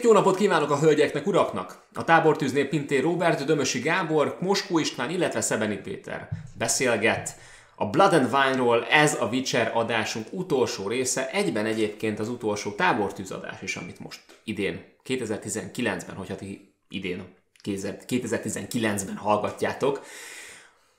Szép jó napot kívánok a hölgyeknek, uraknak! A tábortűznél Pintér Robert, Dömösi Gábor, Moskó István, illetve Szebeni Péter beszélget. A Blood and Wine-ról ez a Witcher adásunk utolsó része, egyben egyébként az utolsó tábortűz adás is, amit most idén, 2019-ben, hogyha ti idén, 2019-ben hallgatjátok.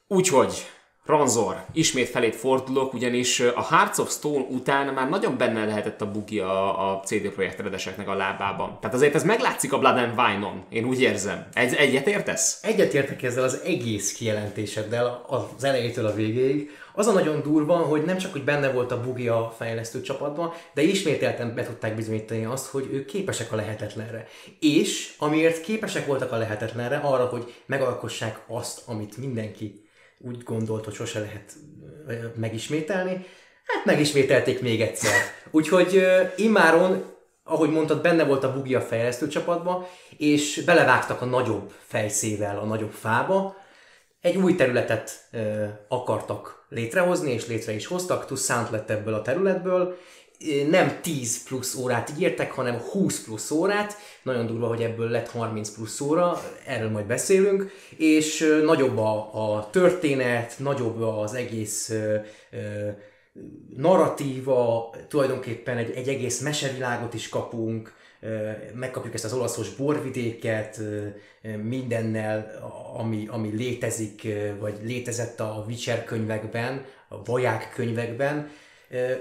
Úgyhogy Ranzor, ismét felét fordulok, ugyanis a Hearts of Stone után már nagyon benne lehetett a bugi a, a CD Projekt Redeseknek a lábában. Tehát azért ez meglátszik a Blood and Wine-on, én úgy érzem. Egy, egyet értesz? Egyet értek ezzel az egész kijelentéseddel az elejétől a végéig. Az a nagyon durva, hogy nem csak, hogy benne volt a bugi a fejlesztő csapatban, de ismételten be tudták bizonyítani azt, hogy ők képesek a lehetetlenre. És amiért képesek voltak a lehetetlenre, arra, hogy megalkossák azt, amit mindenki úgy gondolt, hogy sose lehet megismételni, hát megismételték még egyszer. Úgyhogy uh, immáron, ahogy mondtad, benne volt a bugi a fejlesztő csapatba, és belevágtak a nagyobb fejszével a nagyobb fába, egy új területet akartak létrehozni, és létre is hoztak, Toussaint lett ebből a területből, nem 10 plusz órát ígértek, hanem 20 plusz órát. Nagyon durva, hogy ebből lett 30 plusz óra, erről majd beszélünk. És nagyobb a, a történet, nagyobb az egész ö, ö, narratíva, tulajdonképpen egy, egy egész mesevilágot is kapunk, megkapjuk ezt az olaszos borvidéket mindennel, ami, ami létezik, vagy létezett a Witcher könyvekben, a vaják könyvekben,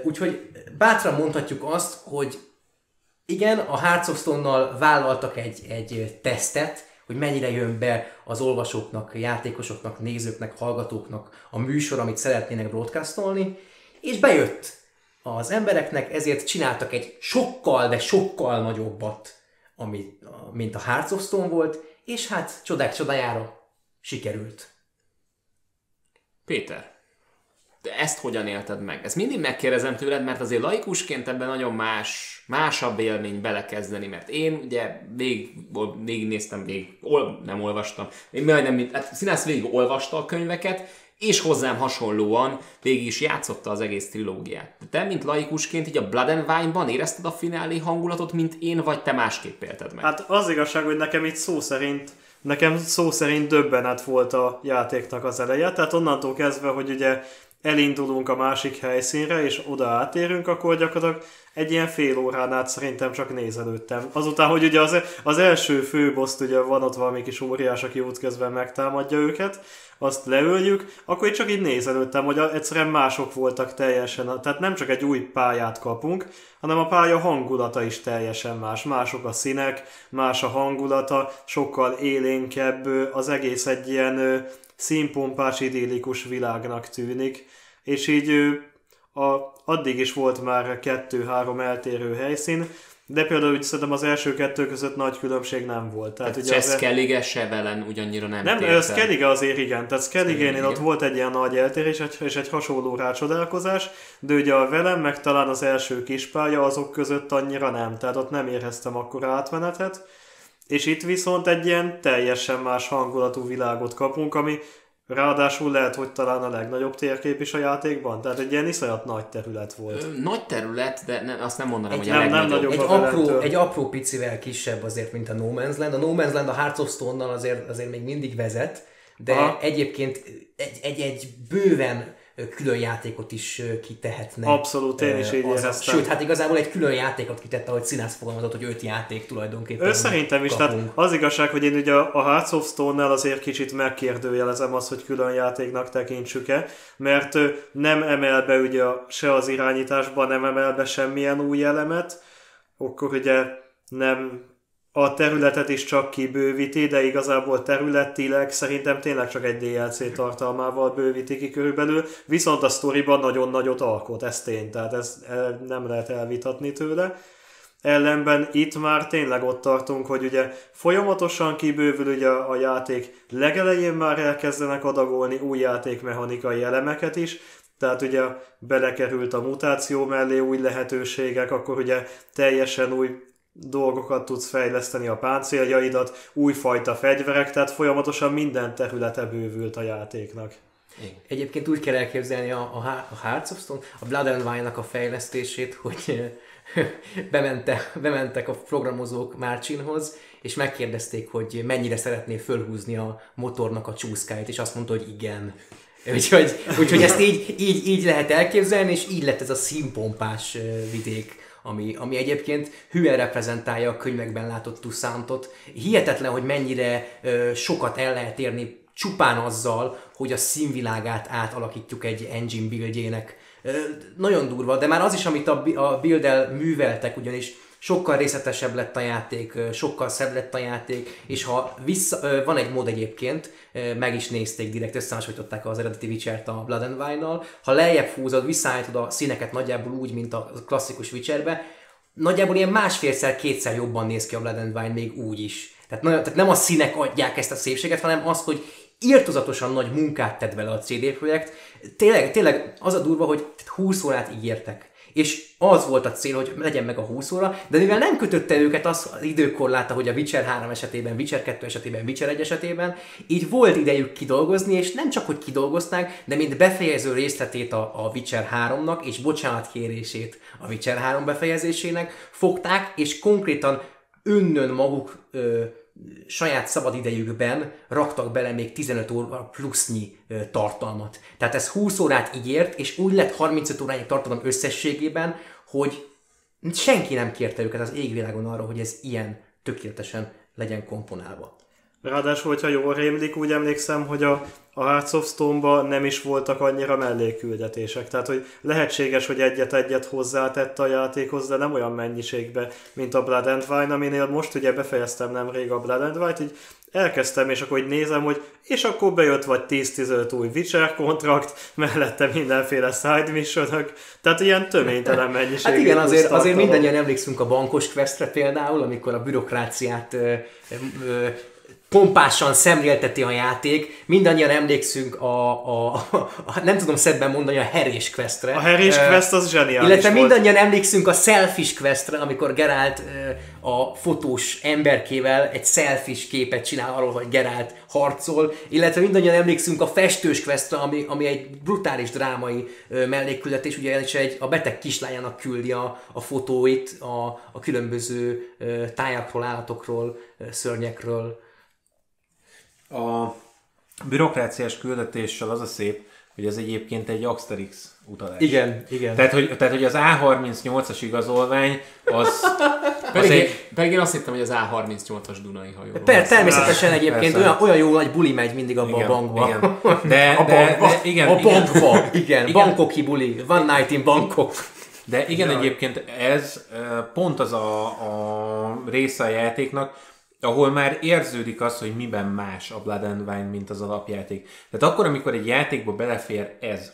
Úgyhogy bátran mondhatjuk azt, hogy igen, a Hearts of Stone-nal vállaltak egy, egy tesztet, hogy mennyire jön be az olvasóknak, játékosoknak, nézőknek, hallgatóknak a műsor, amit szeretnének broadcastolni, és bejött az embereknek, ezért csináltak egy sokkal, de sokkal nagyobbat, ami, mint a Hearts of Stone volt, és hát csodák csodájára sikerült. Péter, ezt hogyan élted meg? Ezt mindig megkérdezem tőled, mert azért laikusként ebben nagyon más, másabb élmény belekezdeni, mert én ugye végig, néztem, végig, ol, nem olvastam, én majdnem, hát színász végig olvasta a könyveket, és hozzám hasonlóan végig is játszotta az egész trilógiát. De te, mint laikusként, így a Blood and Wine-ban érezted a finálé hangulatot, mint én, vagy te másképp élted meg? Hát az igazság, hogy nekem itt szó szerint Nekem szó szerint döbbenet volt a játéknak az eleje, tehát onnantól kezdve, hogy ugye elindulunk a másik helyszínre, és oda átérünk, akkor gyakorlatilag egy ilyen fél órán át szerintem csak nézelődtem. Azután, hogy ugye az, az első főboszt, ugye van ott valami kis óriás, aki útközben megtámadja őket, azt leöljük, akkor itt csak így nézelődtem, hogy egyszerűen mások voltak teljesen, tehát nem csak egy új pályát kapunk, hanem a pálya hangulata is teljesen más. Mások a színek, más a hangulata, sokkal élénkebb, az egész egy ilyen színpompás, idillikus világnak tűnik, és így a, addig is volt már kettő-három eltérő helyszín, de például úgy szerintem az első kettő között nagy különbség nem volt. Tehát, tehát ugye az Skellige se velen ugyannyira nem Nem, térte. Skellige azért igen. Tehát Skellige-nél ott volt egy ilyen nagy eltérés és egy hasonló rácsodálkozás, de ugye a velem meg talán az első kispálya azok között annyira nem. Tehát ott nem éreztem akkor átmenetet. És itt viszont egy ilyen teljesen más hangulatú világot kapunk, ami Ráadásul lehet, hogy talán a legnagyobb térkép is a játékban, tehát egy ilyen iszonyat nagy terület volt. Ö, nagy terület, de ne, azt nem mondanám, egy, hogy nem, a legnagyobb. Nem egy, apró, egy apró picivel kisebb azért, mint a No Man's Land. A No Man's Land a Hearts of Stone-nal azért, azért még mindig vezet, de Aha. egyébként egy, egy, egy bőven külön játékot is kitehetne. Abszolút, én is így éreztem. Sőt, hát igazából egy külön játékot kitette, ahogy Színász fogalmazott, hogy öt játék tulajdonképpen Ő Szerintem is, kapunk. tehát az igazság, hogy én ugye a Hearts of Stone-nál azért kicsit megkérdőjelezem azt, hogy külön játéknak tekintsük-e, mert nem emel be ugye se az irányításban, nem emel be semmilyen új elemet, akkor ugye nem a területet is csak kibővíti, de igazából területileg szerintem tényleg csak egy DLC tartalmával bővíti ki körülbelül, viszont a sztoriban nagyon nagyot alkot, ez tény, tehát ez nem lehet elvitatni tőle. Ellenben itt már tényleg ott tartunk, hogy ugye folyamatosan kibővül ugye a játék, legelején már elkezdenek adagolni új játékmechanikai elemeket is, tehát ugye belekerült a mutáció mellé új lehetőségek, akkor ugye teljesen új dolgokat tudsz fejleszteni a páncéljaidat, újfajta fegyverek, tehát folyamatosan minden területe bővült a játéknak. Egyébként úgy kell elképzelni a, a, a Hearts of Stone, a Blood and Wine-nak a fejlesztését, hogy bemente, bementek a programozók Márcsinhoz, és megkérdezték, hogy mennyire szeretné fölhúzni a motornak a csúszkáit, és azt mondta, hogy igen. Úgyhogy, úgyhogy ezt így, így, így lehet elképzelni, és így lett ez a színpompás vidék, ami, ami egyébként hülyen reprezentálja a könyvekben látott Tuszántot. Hihetetlen, hogy mennyire ö, sokat el lehet érni csupán azzal, hogy a színvilágát átalakítjuk egy engine buildjének. Nagyon durva, de már az is, amit a, a build műveltek, ugyanis sokkal részletesebb lett a játék, sokkal szebb lett a játék, és ha vissza, van egy mod egyébként, meg is nézték direkt, összehasonlították az eredeti witcher a Blood and Wine-nal, ha lejjebb húzod, visszaállítod a színeket nagyjából úgy, mint a klasszikus Witcherbe, nagyjából ilyen másfélszer, kétszer jobban néz ki a Blood and Wine még úgy is. Tehát, tehát nem a színek adják ezt a szépséget, hanem az, hogy írtozatosan nagy munkát tett vele a CD Projekt. Tényleg, tényleg az a durva, hogy 20 órát ígértek és az volt a cél, hogy legyen meg a 20 óra, de mivel nem kötötte őket az, az időkorláta, hogy a Witcher 3 esetében, Witcher 2 esetében, Witcher 1 esetében, így volt idejük kidolgozni, és nem csak, hogy kidolgozták, de mint befejező részletét a, a Witcher 3-nak, és bocsánatkérését a Witcher 3 befejezésének fogták, és konkrétan önnön maguk ö, saját szabadidejükben raktak bele még 15 óra plusznyi tartalmat. Tehát ez 20 órát ígért, és úgy lett 35 órányi tartalom összességében, hogy senki nem kérte őket az égvilágon arra, hogy ez ilyen tökéletesen legyen komponálva. Ráadásul, hogyha jól rémlik, úgy emlékszem, hogy a, a Hearts of Stone-ba nem is voltak annyira melléküldetések. Tehát, hogy lehetséges, hogy egyet-egyet hozzátett a játékhoz, de nem olyan mennyiségbe, mint a Blood and Wine, aminél most ugye befejeztem nemrég a Blood and Wine-t, így elkezdtem, és akkor így nézem, hogy és akkor bejött vagy 10-15 új Witcher kontrakt, mellette mindenféle side mission tehát ilyen töménytelen mennyiség. Hát igen, azért, azért mindannyian emlékszünk a bankos questre például, amikor a bürokráciát ö, ö, pompásan szemlélteti a játék. Mindannyian emlékszünk a, a, a, nem tudom szebben mondani, a Herés Questre. A Herés Quest az zseniális Illetve volt. mindannyian emlékszünk a Selfish Questre, amikor Gerált a fotós emberkével egy selfish képet csinál arról, hogy Gerált harcol, illetve mindannyian emlékszünk a Festős Questre, ami, ami egy brutális drámai mellékküldetés, ugye és egy, a beteg kislányának küldi a, a fotóit a, a különböző tájakról, állatokról, szörnyekről, a bürokráciás küldetéssel az a szép, hogy ez egyébként egy Asterix utalás. Igen, igen. Tehát, hogy, tehát, hogy az A38-as igazolvány az... az pedig, egy... pedig én azt hittem, hogy az A38-as Dunai hajó. Per, természetesen egyébként olyan, olyan jó nagy buli megy mindig abba igen, a bankba. Igen. De, a de, bankba. de, igen, a bankba, igen. igen. igen. Bankoki buli, One Night in Bangkok. De igen, ja. egyébként ez pont az a, a része a játéknak, ahol már érződik az, hogy miben más a Blood and Wine, mint az alapjáték. Tehát akkor, amikor egy játékba belefér ez,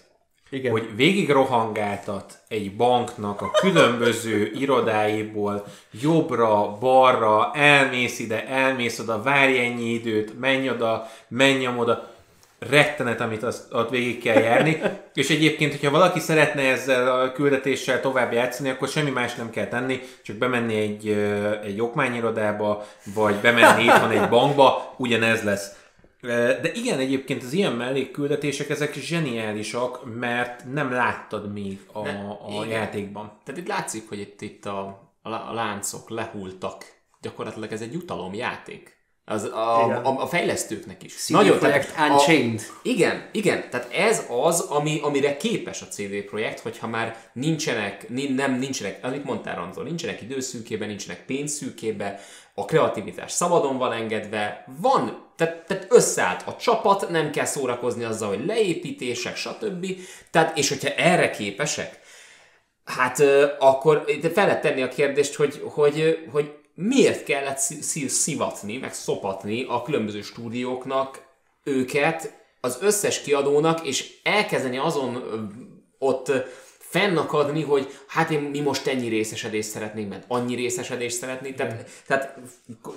igen. hogy végig rohangáltat egy banknak a különböző irodáiból jobbra, balra, elmész ide, elmész oda, várj ennyi időt, menj oda, menj oda, rettenet, amit azt, ott végig kell járni. És egyébként, hogyha valaki szeretne ezzel a küldetéssel tovább játszani, akkor semmi más nem kell tenni, csak bemenni egy, egy okmányirodába, vagy bemenni itthon egy bankba, ugyanez lesz. De igen, egyébként az ilyen mellékküldetések, ezek zseniálisak, mert nem láttad még a, a játékban. Tehát itt látszik, hogy itt, itt a, a láncok lehultak. Gyakorlatilag ez egy jutalomjáték. Az a, a, a fejlesztőknek is. CD Nagyon, Projekt Unchained. A, igen, igen, tehát ez az, ami, amire képes a CD Projekt, hogyha már nincsenek, nem, nincsenek, amit mondtál Ranzol, nincsenek időszűkében, nincsenek pénzszűkében, a kreativitás szabadon van engedve, van, tehát, tehát összeállt a csapat, nem kell szórakozni azzal, hogy leépítések, stb. Tehát, és hogyha erre képesek, hát akkor fel lehet tenni a kérdést, hogy, hogy, hogy miért kellett szivatni, meg szopatni a különböző stúdióknak őket, az összes kiadónak, és elkezdeni azon ott fennakadni, hogy hát én, mi most ennyi részesedést szeretnénk, mert annyi részesedést szeretnénk. Tehát, tehát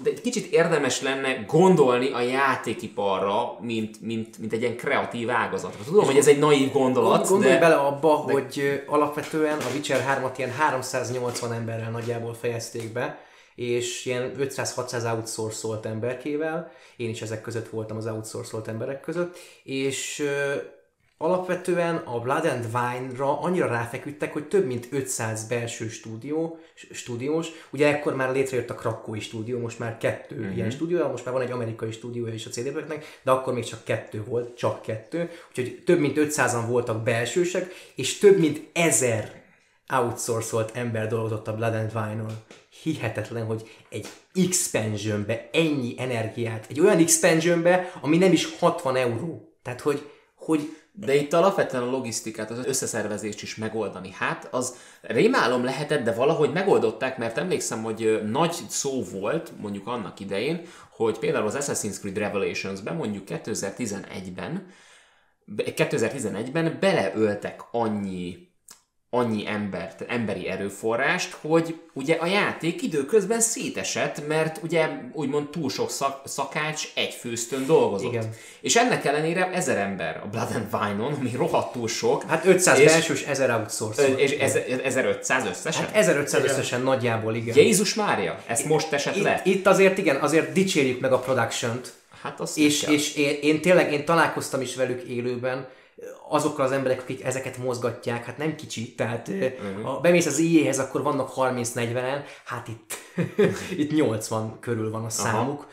egy kicsit érdemes lenne gondolni a játékiparra, mint, mint, mint egy ilyen kreatív ágazatra. Tudom, hogy ez egy naív gondolat, Gondolj de... bele abba, de... hogy alapvetően a Witcher 3-at ilyen 380 emberrel nagyjából fejezték be, és ilyen 500-600 outsourcolt emberkével, én is ezek között voltam az outsourcolt emberek között, és alapvetően a Blood and Wine-ra annyira ráfeküdtek, hogy több mint 500 belső stúdió, stúdiós, ugye ekkor már létrejött a krakói stúdió, most már kettő uh-huh. ilyen stúdió, most már van egy amerikai stúdiója is a CD Projektnek, de akkor még csak kettő volt, csak kettő, úgyhogy több mint 500-an voltak belsősek, és több mint ezer outsourcolt ember dolgozott a Blood and Wine-on. Hihetetlen, hogy egy expansionbe ennyi energiát, egy olyan expansionbe, ami nem is 60 euró. Tehát, hogy, hogy de itt alapvetően a logisztikát, az összeszervezést is megoldani. Hát az rémálom lehetett, de valahogy megoldották, mert emlékszem, hogy nagy szó volt mondjuk annak idején, hogy például az Assassin's Creed Revelations-ben mondjuk 2011-ben 2011-ben beleöltek annyi annyi embert, emberi erőforrást, hogy ugye a játék időközben szétesett, mert ugye úgymond túl sok szak, szakács egy főztön dolgozott. Igen. És ennek ellenére ezer ember a Blood and Wine-on, ami rohadtul sok. Hát 500 és, belsős, 1000 outsource. És 1500 összesen? Hát 1500 igen. összesen nagyjából, igen. Jézus Mária, ezt most esett itt, le? Itt azért igen, azért dicsérjük meg a production-t. Hát azt és, és én, én, tényleg, én találkoztam is velük élőben, azokkal az emberek, akik ezeket mozgatják, hát nem kicsi, tehát uh-huh. ha bemész az IE-hez, akkor vannak 30-40-en, hát itt, itt 80 körül van a számuk,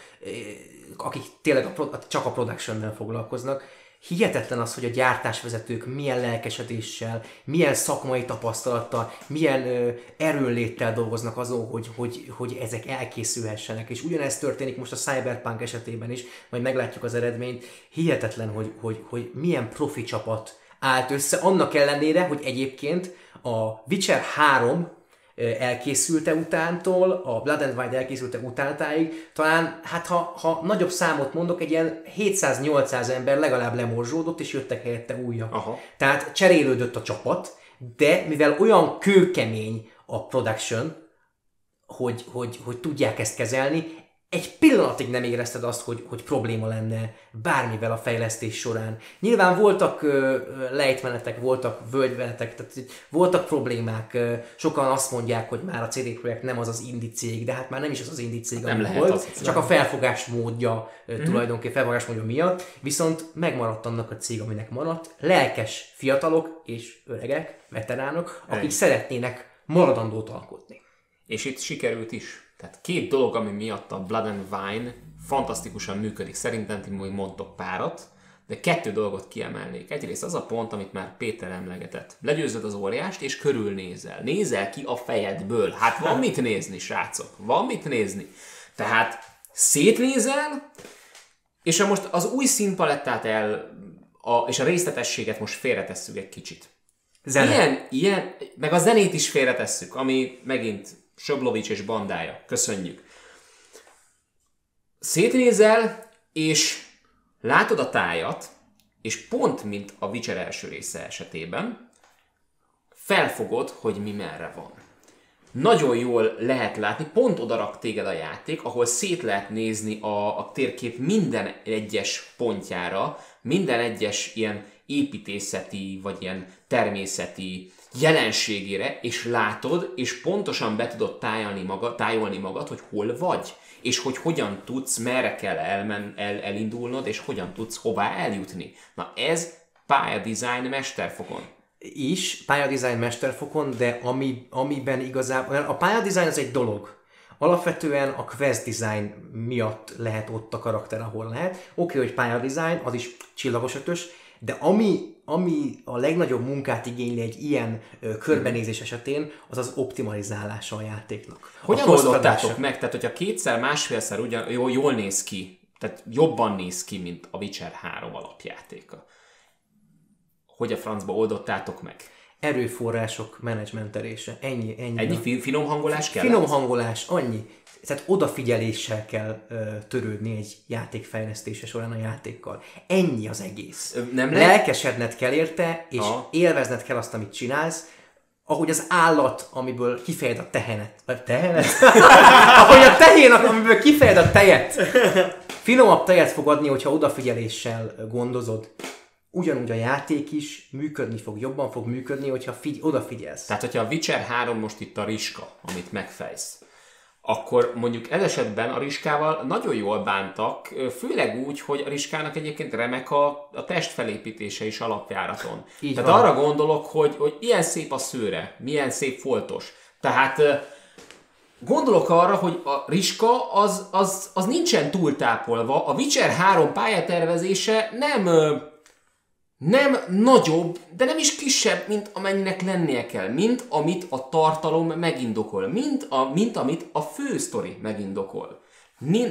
Aha. akik tényleg a, csak a production foglalkoznak hihetetlen az, hogy a gyártásvezetők milyen lelkesedéssel, milyen szakmai tapasztalattal, milyen ö, erőnléttel dolgoznak azon, hogy, hogy, hogy ezek elkészülhessenek. És ugyanezt történik most a Cyberpunk esetében is, majd meglátjuk az eredményt. Hihetetlen, hogy, hogy, hogy milyen profi csapat állt össze, annak ellenére, hogy egyébként a Witcher 3 elkészülte utántól, a Blood and Wine elkészülte utántáig, talán, hát ha, ha nagyobb számot mondok, egy ilyen 700-800 ember legalább lemorzsódott, és jöttek helyette újak. Aha. Tehát cserélődött a csapat, de mivel olyan kőkemény a production, hogy, hogy, hogy tudják ezt kezelni, egy pillanatig nem érezted azt, hogy, hogy probléma lenne bármivel a fejlesztés során. Nyilván voltak ö, lejtmenetek, voltak völgymenetek, tehát voltak problémák. Ö, sokan azt mondják, hogy már a CD Projekt nem az az indi cég, de hát már nem is az az indi cég, nem lehet volt, az csak a felfogás módja mm-hmm. tulajdonképpen felfogás módja miatt, viszont megmaradt annak a cég, aminek maradt. Lelkes fiatalok és öregek, veteránok, akik Egy. szeretnének maradandót alkotni. És itt sikerült is. Tehát két dolog, ami miatt a Blood and Wine fantasztikusan működik. Szerintem ti még mondtok párat, de kettő dolgot kiemelnék. Egyrészt az a pont, amit már Péter emlegetett. Legyőzöd az óriást, és körülnézel. Nézel ki a fejedből. Hát van mit nézni, srácok. Van mit nézni. Tehát szétnézel, és ha most az új színpalettát el, a, és a részletességet most félretesszük egy kicsit. Zene. Ilyen, ilyen, meg a zenét is félretesszük, ami megint Soblovics és bandája. Köszönjük. Szétnézel, és látod a tájat, és pont mint a Witcher első része esetében, felfogod, hogy mi merre van. Nagyon jól lehet látni, pont odarak téged a játék, ahol szét lehet nézni a, a térkép minden egyes pontjára, minden egyes ilyen építészeti, vagy ilyen természeti jelenségére, és látod, és pontosan be tudod tájolni magad, tájolni magad, hogy hol vagy, és hogy hogyan tudsz, merre kell elmen, el, elindulnod, és hogyan tudsz hová eljutni. Na ez pályadesign mesterfokon. Is, pályadesign mesterfokon, de ami, amiben igazából, a pályadesign az egy dolog, Alapvetően a quest design miatt lehet ott a karakter, ahol lehet. Oké, okay, hogy pályadesign, az is csillagos ötös, de ami, ami a legnagyobb munkát igényli egy ilyen ö, körbenézés esetén, az az optimalizálása a játéknak. Hogyan oldottátok meg? Tehát, hogyha kétszer, másfélszer ugyan, jól, jól néz ki, tehát jobban néz ki, mint a Witcher 3 alapjátéka. Hogy a francba oldottátok meg? Erőforrások menedzsmentelése. Ennyi, ennyi. Ennyi finom hangolás kell? Finom hangolás, annyi tehát odafigyeléssel kell ö, törődni egy játék fejlesztése során a játékkal. Ennyi az egész. Nem le... Lelkesedned kell érte, és ha. élvezned kell azt, amit csinálsz, ahogy az állat, amiből kifejed a tehenet. Vagy tehenet? ahogy a tehén, amiből kifejed a tejet. Finomabb tejet fog adni, hogyha odafigyeléssel gondozod. Ugyanúgy a játék is működni fog, jobban fog működni, hogyha figy- odafigyelsz. Tehát, hogyha a Witcher 3 most itt a riska, amit megfejsz, akkor mondjuk ez esetben a Riskával nagyon jól bántak, főleg úgy, hogy a Riskának egyébként remek a, a testfelépítése is alapjáraton. Így Tehát van. arra gondolok, hogy, hogy ilyen szép a szőre, milyen szép foltos. Tehát gondolok arra, hogy a Riska az, az, az nincsen túltápolva, a Witcher 3 pályatervezése nem nem nagyobb, de nem is kisebb, mint amennyinek lennie kell, mint amit a tartalom megindokol, mint, a, mint amit a fő sztori megindokol.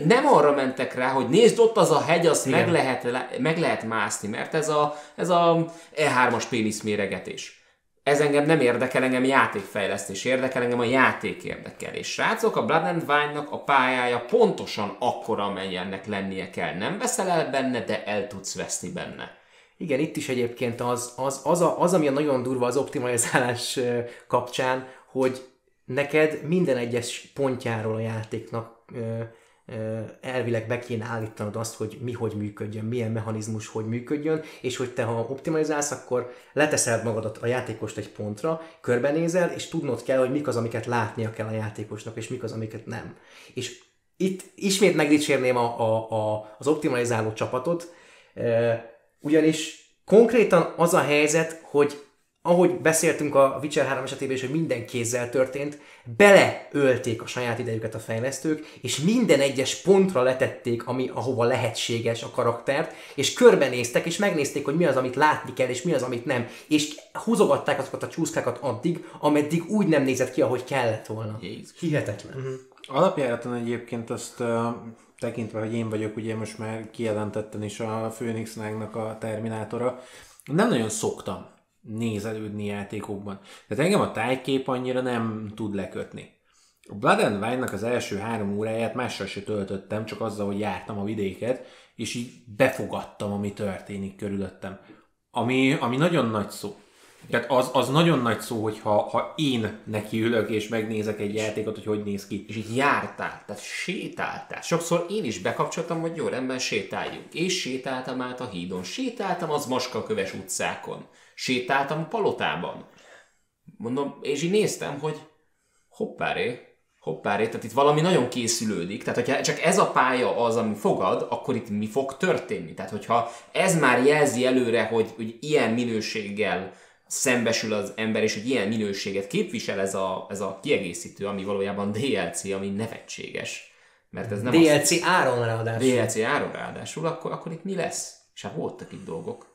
Nem arra mentek rá, hogy nézd ott az a hegy, azt meg lehet, meg lehet mászni, mert ez a, ez a E3-as pénisz méregetés. Ez engem nem érdekel, engem játékfejlesztés érdekel, engem a játék érdekel. És srácok, a Blood and Wine-nak a pályája pontosan akkora, amennyiennek lennie kell. Nem veszel el benne, de el tudsz veszni benne. Igen, itt is egyébként az, az, az, a, az ami a nagyon durva az optimalizálás kapcsán, hogy neked minden egyes pontjáról a játéknak ö, ö, elvileg be kéne állítanod azt, hogy mi hogy működjön, milyen mechanizmus hogy működjön, és hogy te ha optimalizálsz, akkor leteszed magadat a játékost egy pontra, körbenézel, és tudnod kell, hogy mik az, amiket látnia kell a játékosnak, és mik az, amiket nem. És itt ismét megdicsérném a, a, a, az optimalizáló csapatot, ugyanis konkrétan az a helyzet, hogy ahogy beszéltünk a Witcher 3 esetében is, hogy minden kézzel történt, beleölték a saját idejüket a fejlesztők, és minden egyes pontra letették, ami, ahova lehetséges a karaktert, és körbenéztek, és megnézték, hogy mi az, amit látni kell, és mi az, amit nem. És húzogatták azokat a csúszkákat addig, ameddig úgy nem nézett ki, ahogy kellett volna. Jézus. Hihetetlen. Uh-huh. Alapjáraton egyébként azt uh, tekintve, hogy én vagyok ugye most már kijelentetten is a Phoenix a Terminátora, nem nagyon szoktam nézelődni játékokban. Tehát engem a tájkép annyira nem tud lekötni. A Blood and Wine-nak az első három óráját mással se töltöttem, csak azzal, hogy jártam a vidéket, és így befogadtam, ami történik körülöttem. Ami, ami nagyon nagy szó. Tehát az, az nagyon nagy szó, hogy ha, ha én nekiülök és megnézek egy játékot, hogy hogy néz ki. És így jártál, tehát sétáltál. Sokszor én is bekapcsoltam, hogy jó, rendben sétáljunk. És sétáltam át a hídon, sétáltam az Maskaköves utcákon, sétáltam a palotában. Mondom, és így néztem, hogy hoppáré, hoppáré, tehát itt valami nagyon készülődik. Tehát, hogyha csak ez a pálya az, ami fogad, akkor itt mi fog történni? Tehát, hogyha ez már jelzi előre, hogy, hogy ilyen minőséggel szembesül az ember, és hogy ilyen minőséget képvisel ez a, ez a kiegészítő, ami valójában DLC, ami nevetséges. Mert ez nem DLC az... áron ráadásul. DLC áron ráadásul, akkor, akkor itt mi lesz? És hát voltak itt dolgok.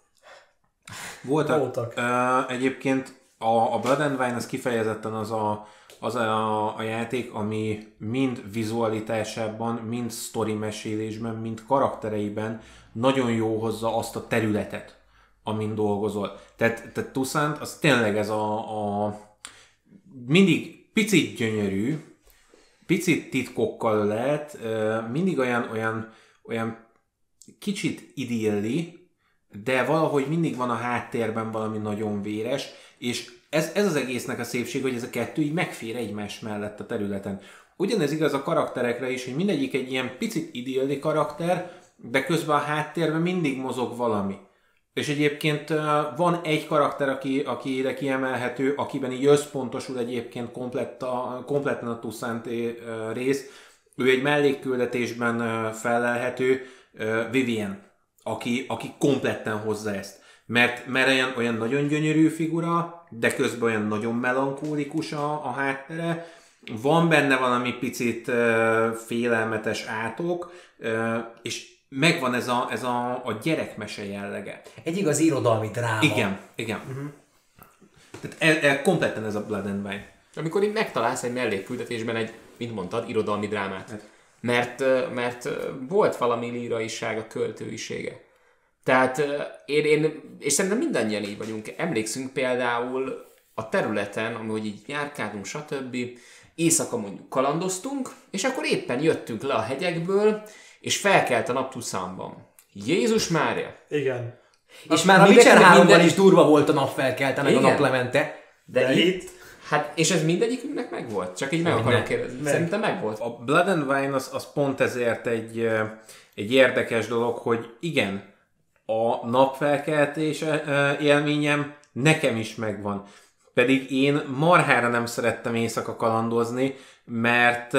Voltak. voltak. Uh, egyébként a, a Blood and Wine az kifejezetten az a, az a, a játék, ami mind vizualitásában, mind sztori mesélésben, mind karaktereiben nagyon jó hozza azt a területet, amin dolgozol. Tehát, tehát Tuszant az tényleg ez a, a mindig picit gyönyörű, picit titkokkal lehet, mindig olyan, olyan, olyan kicsit idilli, de valahogy mindig van a háttérben valami nagyon véres, és ez, ez az egésznek a szépség, hogy ez a kettő így megfér egymás mellett a területen. Ugyanez igaz a karakterekre is, hogy mindegyik egy ilyen picit idilli karakter, de közben a háttérben mindig mozog valami. És egyébként van egy karakter, aki, akire kiemelhető, akiben így összpontosul egyébként komplett a, kompletten a Tuszánté rész. Ő egy mellékküldetésben felelhető, Vivian, aki, aki kompletten hozza ezt. Mert, mert olyan, olyan nagyon gyönyörű figura, de közben olyan nagyon melankólikus a, a háttere. Van benne valami picit uh, félelmetes átok, uh, és megvan ez a, ez a, a gyerekmese jellege. Egy igaz irodalmi dráma. Igen, igen. Uh-huh. Tehát el, el, kompletten ez a Blood and Wine. Amikor így megtalálsz egy mellékküldetésben egy, mint mondtad, irodalmi drámát. Hát. Mert, mert volt valami líraiság a költőisége. Tehát én, én, és szerintem mindannyian így vagyunk. Emlékszünk például a területen, ahogy így járkáltunk, stb. Éjszaka mondjuk kalandoztunk, és akkor éppen jöttünk le a hegyekből, és felkelt a nap Tuszánban. Jézus Mária! Igen. És már a Witcher 3 minden... is durva volt a nap felkelte, meg a naplemente. De, de itt. Hát, és ez mindegyikünknek megvolt? Csak így meg akarom kérdezni. Meg. Szerintem megvolt. A Blood and Wine az, az pont ezért egy, egy érdekes dolog, hogy igen, a napfelkeltés élményem nekem is megvan. Pedig én marhára nem szerettem éjszaka kalandozni, mert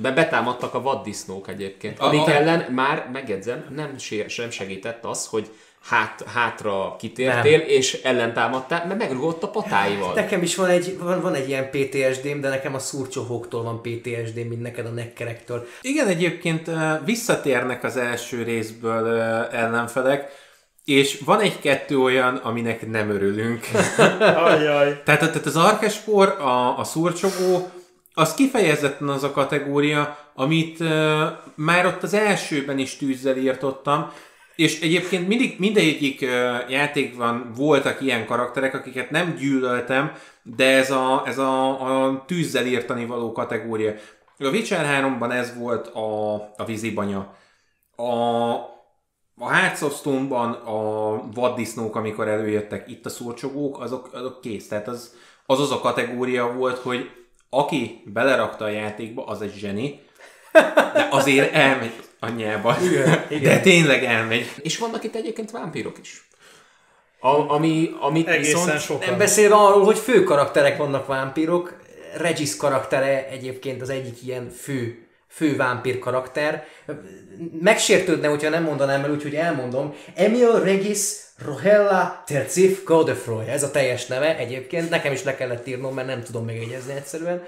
Be betámadtak a vaddisznók egyébként, amik ellen már, megjegyzem, nem, sem segített az, hogy hát, hátra kitértél, nem. és ellentámadtál, mert megrugott a patáival. Nekem is van egy, van, van egy ilyen PTSD-m, de nekem a szurcsohóktól van PTSD, mint neked a nekkerektől. Igen, egyébként visszatérnek az első részből ellenfelek, és van egy-kettő olyan, aminek nem örülünk. Ajaj. Tehát, tehát az arkespor, a, a szurcsogó, az kifejezetten az a kategória, amit uh, már ott az elsőben is tűzzel írtottam, és egyébként mindig, mindegyik uh, játékban voltak ilyen karakterek, akiket nem gyűlöltem, de ez a, ez a, a tűzzel írtani való kategória. A Witcher 3-ban ez volt a, a vízibanya. A, a Hearthstone-ban a vaddisznók, amikor előjöttek itt a szurcsogók, azok, azok kész. Tehát az, az az a kategória volt, hogy aki belerakta a játékba, az egy zseni, de azért elmegy anyjába. Igen, igen. De tényleg elmegy. És vannak itt egyébként vámpírok is. A, ami, amit Egészen viszont... sokan. Nem beszélve arról, hogy fő karakterek vannak vámpírok. Regis karaktere egyébként az egyik ilyen fő, fő vámpír karakter. Megsértődne, hogyha nem mondanám el, úgyhogy elmondom. Emil Regis Rohella Tercif Godefroy. Ez a teljes neve egyébként. Nekem is le kellett írnom, mert nem tudom megjegyezni egyszerűen.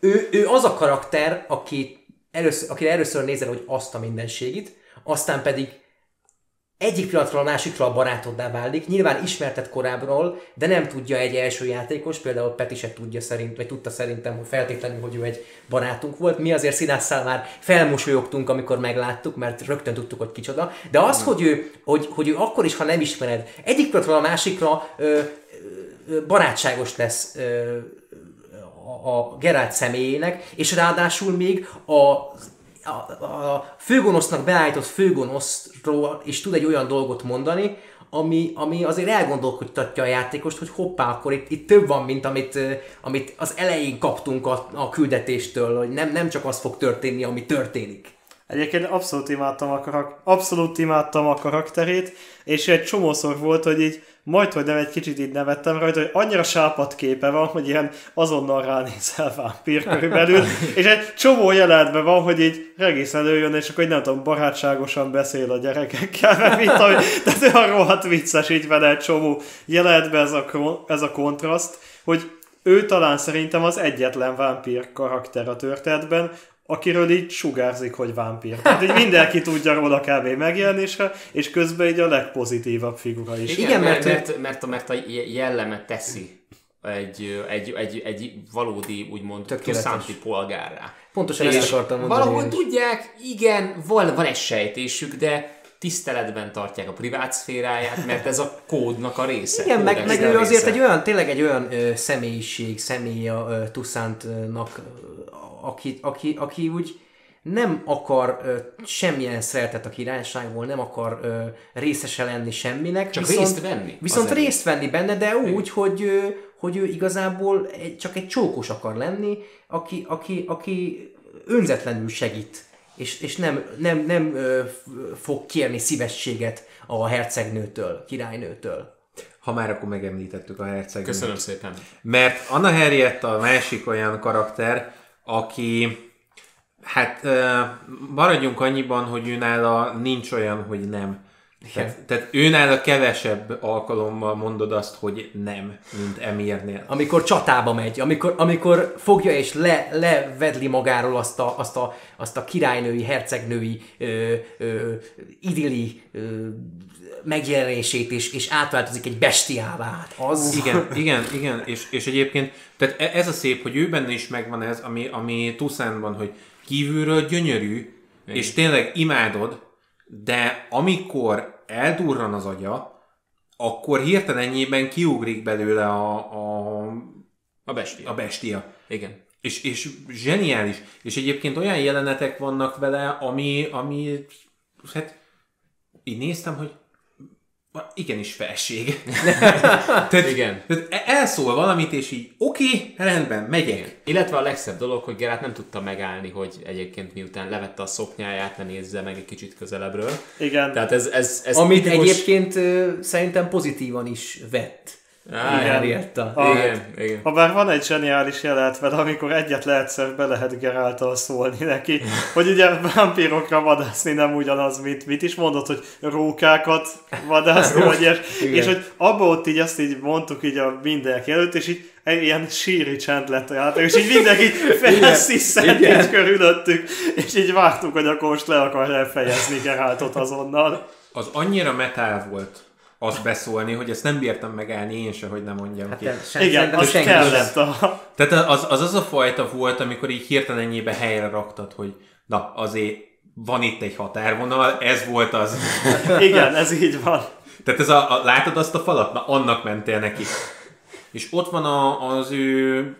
Ő, ő az a karakter, aki először, akire először nézel, hogy azt a mindenségit, aztán pedig egyik pillanatról a másikra a barátoddá válik, nyilván ismertet korábbról, de nem tudja egy első játékos, például Peti se tudja szerint, vagy tudta szerintem, hogy feltétlenül, hogy ő egy barátunk volt. Mi azért színásszal már felmosolyogtunk, amikor megláttuk, mert rögtön tudtuk, hogy kicsoda. De az, hogy ő, hogy, hogy ő akkor is, ha nem ismered, egyik pillanatról a másikra ö, ö, barátságos lesz ö, a, a Geralt személyének, és ráadásul még a, a, a főgonosznak beállított főgonoszról is tud egy olyan dolgot mondani, ami, ami azért elgondolkodtatja a játékost, hogy hoppá, akkor itt, itt több van, mint amit, amit az elején kaptunk a, a küldetéstől, hogy nem, nem csak az fog történni, ami történik. Egyébként abszolút imádtam a, karak- abszolút imádtam a karakterét, és egy csomószor volt, hogy így majd, hogy nem egy kicsit így nevettem rajta, hogy annyira sápat képe van, hogy ilyen azonnal ránézel vámpír körülbelül, és egy csomó jelenetben van, hogy így regész előjön, és akkor így nem tudom, barátságosan beszél a gyerekekkel, mert mit tudom, tehát olyan rohadt vicces így vele egy csomó jelenetben ez a, ez a kontraszt, hogy ő talán szerintem az egyetlen vámpír karakter a történetben, akiről így sugárzik, hogy vámpír. Tehát így mindenki tudja róla kb. megjelenésre, és közben így a legpozitívabb figura is. Igen, Igen, mert, mert- mert, mert, a jelleme teszi egy, egy, egy, egy valódi, úgymond, tuszánti polgárrá. Pontosan És ezt akartam mondani. Is. tudják, igen, van, van egy sejtésük, de tiszteletben tartják a privát szféráját, mert ez a kódnak a része. Igen, meg, meg ő azért egy olyan, tényleg egy olyan ö, személyiség, személy a ö, Tuszántnak, ö, aki, aki, aki úgy nem akar ö, semmilyen szeretet a királyságból, nem akar ö, részese lenni semminek. Csak részt venni Viszont részt venni benne, de úgy, hogy, ö, hogy ő igazából egy, csak egy csókos akar lenni, aki, aki, aki önzetlenül segít, és, és nem, nem, nem ö, fog kérni szívességet a hercegnőtől, királynőtől. Ha már akkor megemlítettük a hercegnőt. Köszönöm szépen. Mert Anna Henrietta a másik olyan karakter, aki hát maradjunk annyiban, hogy őnála nincs olyan, hogy nem. Tehát, tehát őnála kevesebb alkalommal mondod azt, hogy nem, mint Emirnél. amikor csatába megy, amikor, amikor fogja és le, levedli magáról azt a, azt a, azt a királynői, hercegnői ö, ö, idilli ö, megjelenését, és, és átváltozik egy bestiává. Hát az... Igen, igen, igen, és, és egyébként, tehát e- ez a szép, hogy ő benne is megvan ez, ami, ami Tuszánban, hogy kívülről gyönyörű, és tényleg imádod, de amikor eldurran az agya, akkor hirtelenjében kiugrik belőle a, a, A bestia. a bestia. Igen. És, és zseniális. És egyébként olyan jelenetek vannak vele, ami, ami hát így néztem, hogy igenis felség. tehát, Igen. Tehát e- elszól valamit, és így oké, okay, rendben, megyek. Illetve a legszebb dolog, hogy Gerát nem tudta megállni, hogy egyébként miután levette a szoknyáját, ne nézze meg egy kicsit közelebbről. Igen. Tehát ez, ez, ez Amit tipikus- egyébként szerintem pozitívan is vett. Á, Henrietta. A- Igen, igen. Habár van egy zseniális jelenet vele, amikor egyetlen egyszer be lehet Geráltal szólni neki, hogy ugye vámpírokra vadászni nem ugyanaz, mint mit is mondott, hogy rókákat vadászni, vagy ilyes, és hogy abba ott így azt így mondtuk így a mindenki előtt, és így egy ilyen síri csend lett rá, és így mindenki felsziszent így körülöttük, és így vártuk, hogy akkor most le akarja fejezni Geráltot azonnal. Az annyira metál volt azt beszólni, hogy ezt nem bírtam megállni én se, hogy nem mondjam Hát ki. sem, Igen, az senki kellett a... Tehát az, az az a fajta volt, amikor így hirtelen ennyibe helyre raktad, hogy na azért van itt egy határvonal, ez volt az. Igen, ez így van. Tehát ez a, a, látod azt a falat? Na, annak mentél neki. És ott van a, az ő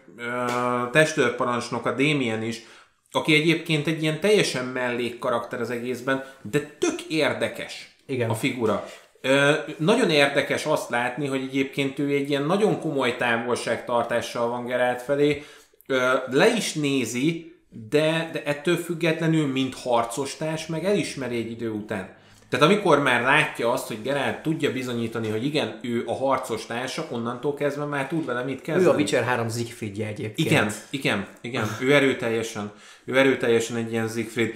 testőrparancsnok, a Damien is, aki egyébként egy ilyen teljesen mellék karakter az egészben, de tök érdekes Igen. a figura. Ö, nagyon érdekes azt látni, hogy egyébként ő egy ilyen nagyon komoly távolságtartással van Gerált felé, ö, le is nézi, de, de ettől függetlenül, mint harcostárs, meg elismeri egy idő után. Tehát amikor már látja azt, hogy Gerált tudja bizonyítani, hogy igen, ő a harcos társa, onnantól kezdve már tud vele mit kezdeni. Ő a Witcher 3 Siegfriedje egyébként. Igen, igen, igen. Ő erőteljesen, ő erőteljesen egy ilyen Siegfried.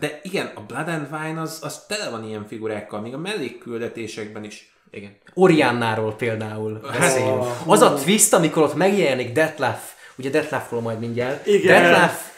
De igen, a Blood and Wine az, az tele van ilyen figurákkal, még a mellékküldetésekben is. igen. Oriannáról például beszéljünk. Az a twist, amikor ott megjelenik Detlef, ugye Detlefról majd mindjárt. Igen. Detlef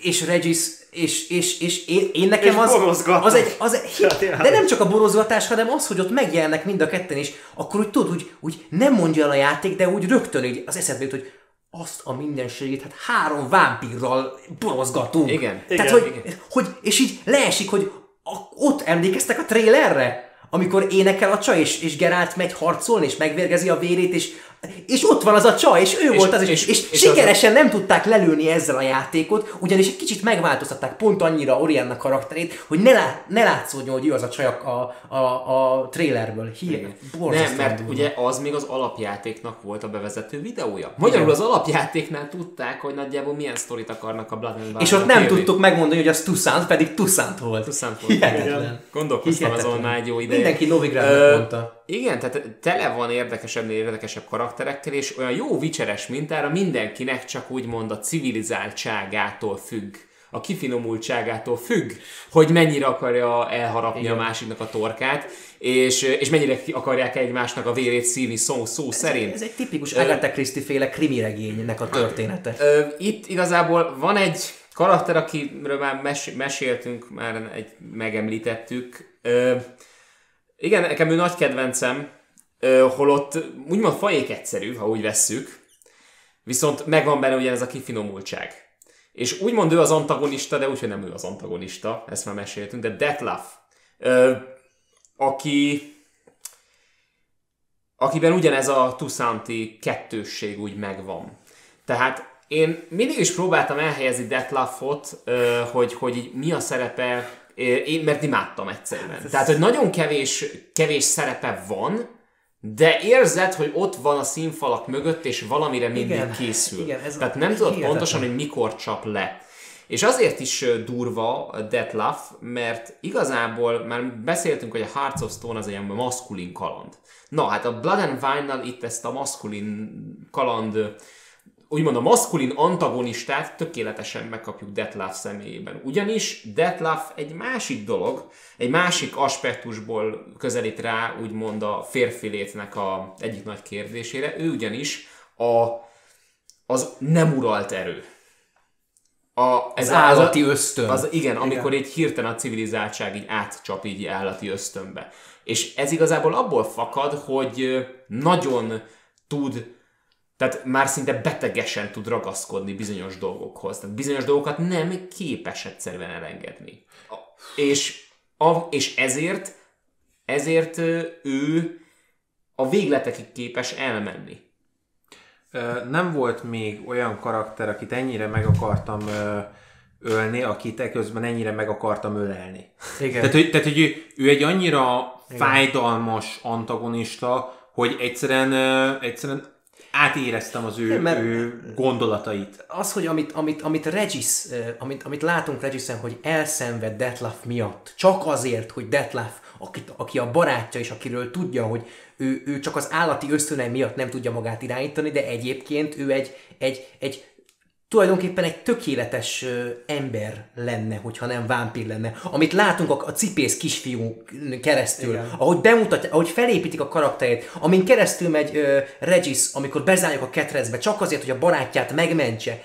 és Regis és, és, és én, én nekem És az, az egy, az egy, de nem csak a borozgatás, hanem az, hogy ott megjelennek mind a ketten is, akkor úgy tudod, úgy, úgy nem mondja el a játék, de úgy rögtön így az eszedbe jut, hogy azt a mindenségét, hát három vámpírral borozgatunk. Igen. Tehát, Igen. hogy, hogy, és így leesik, hogy a, ott emlékeztek a trailerre? Amikor énekel a csaj, és, és Gerált megy harcolni, és megvérgezi a vérét, és, és ott van az a csaj, és ő És- volt az, és, és- és, és, sikeresen nem tudták lelőni ezzel a játékot, ugyanis egy kicsit megváltoztatták pont annyira Orianna karakterét, hogy ne, lá, ne látszódjon, hogy ő az a csaj a, a, a, trailerből. Hí, Nem, mert durva. ugye az még az alapjátéknak volt a bevezető videója. Magyarul az alapjátéknál tudták, hogy nagyjából milyen sztorit akarnak a Blood and És ott nem kérni. tudtuk megmondani, hogy az Tuszant, pedig Tuszant volt. Tuszant volt. Hihetetlen. Gondolkoztam Hihetetlen. azon már egy jó ideje. Mindenki Novigradnak mondta. Igen, tehát tele van érdekesebbnél érdekesebb karakterekkel, és olyan jó vicseres mintára mindenkinek csak úgymond a civilizáltságától függ, a kifinomultságától függ, hogy mennyire akarja elharapni Igen. a másiknak a torkát, és, és mennyire akarják egymásnak a vérét szívni szó, szó szerint. Ez egy tipikus Agatha Christie féle krimiregénynek a története. Ö, itt igazából van egy karakter, akiről már mes- meséltünk, már egy megemlítettük. Ö, igen, nekem ő nagy kedvencem, holott úgymond fajék egyszerű, ha úgy vesszük, viszont megvan benne ugye ez a kifinomultság. És úgymond ő az antagonista, de úgyhogy nem ő az antagonista, ezt már meséltünk, de Detlef, ö, aki akiben ugyanez a Tusanti kettősség úgy megvan. Tehát én mindig is próbáltam elhelyezni Detlafot, hogy, hogy mi a szerepe, én mert imádtam egyszerűen. Tehát, hogy nagyon kevés, kevés szerepe van, de érzed, hogy ott van a színfalak mögött, és valamire mindig Igen, készül. igen, ez Tehát nem tudod hihetetlen. pontosan, hogy mikor csap le. És azért is durva a Detlaf, mert igazából már beszéltünk, hogy a Hearts of Stone az egy ilyen maszkulin kaland. Na, hát a Blood and Wine-nal itt ezt a maszkulin kaland, úgymond a maszkulin antagonistát tökéletesen megkapjuk Detlaf személyében. Ugyanis Detlaf egy másik dolog, egy másik aspektusból közelít rá úgymond a férfi létnek a egyik nagy kérdésére. Ő ugyanis a, az nem uralt erő. A, Ez állati az, ösztön. Az, igen, amikor így hirtelen a civilizáltság így átcsap így állati ösztönbe. És ez igazából abból fakad, hogy nagyon tud, tehát már szinte betegesen tud ragaszkodni bizonyos dolgokhoz. Tehát bizonyos dolgokat nem képes egyszerűen elengedni. A- És, a, és ezért, ezért ő a végletekig képes elmenni. Nem volt még olyan karakter, akit ennyire meg akartam ölni, akit eközben ennyire meg akartam ölelni. Igen. Tehát, hogy, tehát, hogy ő, ő egy annyira fájdalmas antagonista, hogy egyszerűen, egyszerűen átéreztem az ő, mert- ő gondolatait. az, hogy amit, amit, amit Regis, amit, amit látunk Regisen, hogy elszenved Detlaf miatt, csak azért, hogy Detlaf akit, aki a barátja, és akiről tudja, hogy ő, ő csak az állati ösztönei miatt nem tudja magát irányítani, de egyébként ő egy, egy, egy tulajdonképpen egy tökéletes ö, ember lenne, hogyha nem vámpír lenne. Amit látunk a, a cipész kisfiú keresztül, Igen. ahogy bemutatja, ahogy felépítik a karakterét, amin keresztül megy ö, Regis, amikor bezárjuk a ketrecbe, csak azért, hogy a barátját megmentse.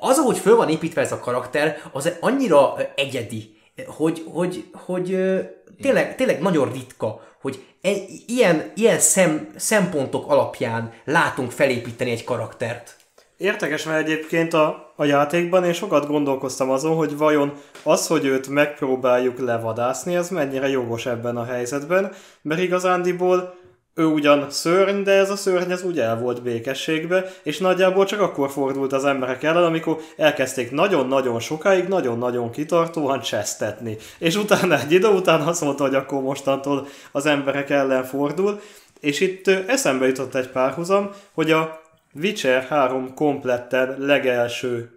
Az, ahogy föl van építve ez a karakter, az annyira egyedi, hogy, hogy, hogy ö, tényleg, tényleg nagyon ritka, hogy egy, ilyen, ilyen szem, szempontok alapján látunk felépíteni egy karaktert. Érdekes, mert egyébként a, a játékban én sokat gondolkoztam azon, hogy vajon az, hogy őt megpróbáljuk levadászni, ez mennyire jogos ebben a helyzetben, mert igazándiból ő ugyan szörny, de ez a szörny ez úgy el volt békességbe, és nagyjából csak akkor fordult az emberek ellen, amikor elkezdték nagyon-nagyon sokáig, nagyon-nagyon kitartóan csesztetni. És utána egy idő után azt mondta, hogy akkor mostantól az emberek ellen fordul, és itt eszembe jutott egy párhuzam, hogy a Witcher 3 kompletten legelső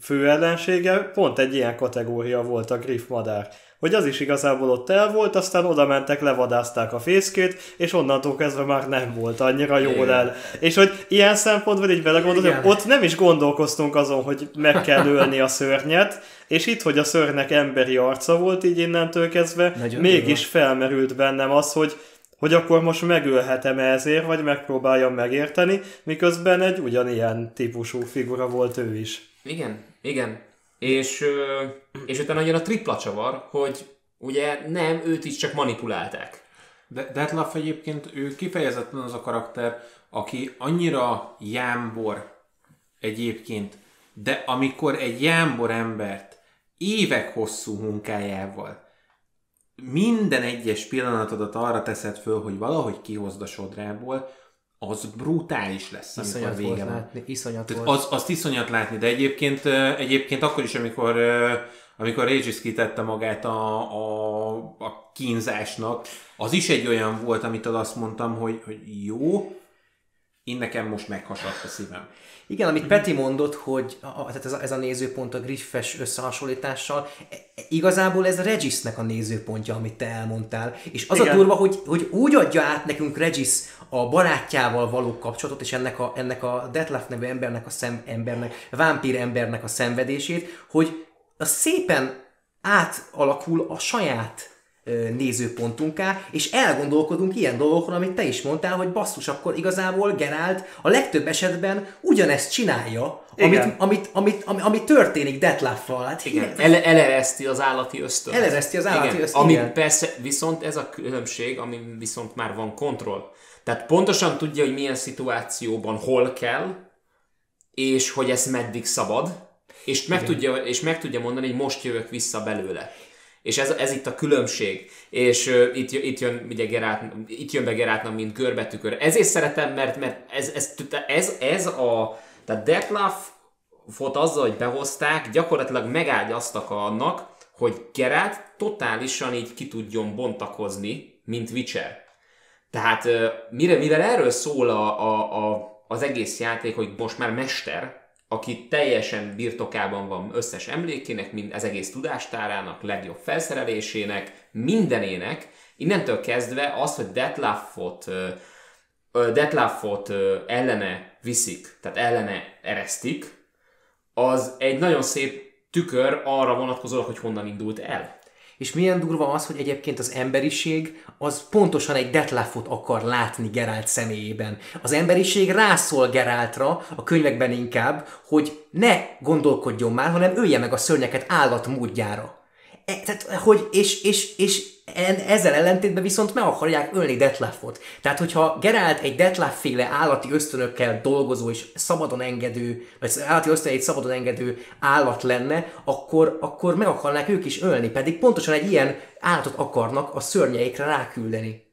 főellensége pont egy ilyen kategória volt a Griff madár. Hogy az is igazából ott el volt, aztán oda mentek, levadázták a fészkét, és onnantól kezdve már nem volt annyira jól el. És hogy ilyen szempontból így belegondolok, hogy ott nem is gondolkoztunk azon, hogy meg kell ölni a szörnyet, és itt, hogy a szörnynek emberi arca volt így innentől kezdve, Nagyon mégis felmerült bennem az, hogy hogy akkor most megölhetem ezért, vagy megpróbáljam megérteni, miközben egy ugyanilyen típusú figura volt ő is. Igen, igen. És, és utána jön a tripla csavar, hogy ugye nem, őt is csak manipulálták. De Detlaf egyébként ő kifejezetten az a karakter, aki annyira jámbor egyébként, de amikor egy jámbor embert évek hosszú munkájával minden egyes pillanatodat arra teszed föl, hogy valahogy kihozd a sodrából, az brutális lesz, iszonyat amikor vége van. Látni, iszonyat Tehát volt. Az, azt iszonyat látni, de egyébként, egyébként akkor is, amikor amikor Regis kitette magát a, a, a kínzásnak, az is egy olyan volt, amitől azt mondtam, hogy, hogy jó, én nekem most meghasadt a szívem. Igen, amit Peti mondott, hogy a, tehát ez a, ez a nézőpont a Griffes összehasonlítással, e, igazából ez Regisnek a nézőpontja, amit te elmondtál. És az Igen. a durva, hogy, hogy úgy adja át nekünk Regis a barátjával való kapcsolatot, és ennek a, ennek a Detlef nevű embernek, a szem, embernek, vámpír embernek a szenvedését, hogy a szépen átalakul a saját nézőpontunká, és elgondolkodunk ilyen dolgokon, amit te is mondtál, hogy basszus, akkor igazából Gerált a legtöbb esetben ugyanezt csinálja, amit, amit, amit, ami, ami történik Detlaffal. Hát igen, ele, elereszti az állati ösztön. Elereszti az állati ösztön. Ami igen. persze, viszont ez a különbség, ami viszont már van kontroll. Tehát pontosan tudja, hogy milyen szituációban hol kell, és hogy ez meddig szabad, és meg, tudja, és meg tudja mondani, hogy most jövök vissza belőle. És ez, ez itt a különbség. És uh, itt, itt jön ugye Gerát, itt jön be Gerátnak, mint görbetükör. Ezért szeretem, mert, mert ez, ez, ez, ez a... Tehát Detlaf fot azzal, hogy behozták, gyakorlatilag megágyaztak annak, hogy Gerát totálisan így ki tudjon bontakozni, mint Witcher. Tehát mire, mivel erről szól a, a, a, az egész játék, hogy most már mester, aki teljesen birtokában van összes emlékének, mind az egész tudástárának, legjobb felszerelésének, mindenének, innentől kezdve az, hogy Detlafot, Detlafot ellene viszik, tehát ellene eresztik, az egy nagyon szép tükör arra vonatkozólag, hogy honnan indult el. És milyen durva az, hogy egyébként az emberiség az pontosan egy Detlafot akar látni Gerált személyében. Az emberiség rászól Geráltra, a könyvekben inkább, hogy ne gondolkodjon már, hanem ölje meg a szörnyeket állatmódjára. E, tehát, hogy, és, és, és ezzel ellentétben viszont meg akarják ölni Detleffot. Tehát, hogyha Gerált egy Detleff féle állati ösztönökkel dolgozó és szabadon engedő, vagy állati ösztöneit szabadon engedő állat lenne, akkor, akkor meg akarnák ők is ölni, pedig pontosan egy ilyen állatot akarnak a szörnyeikre ráküldeni.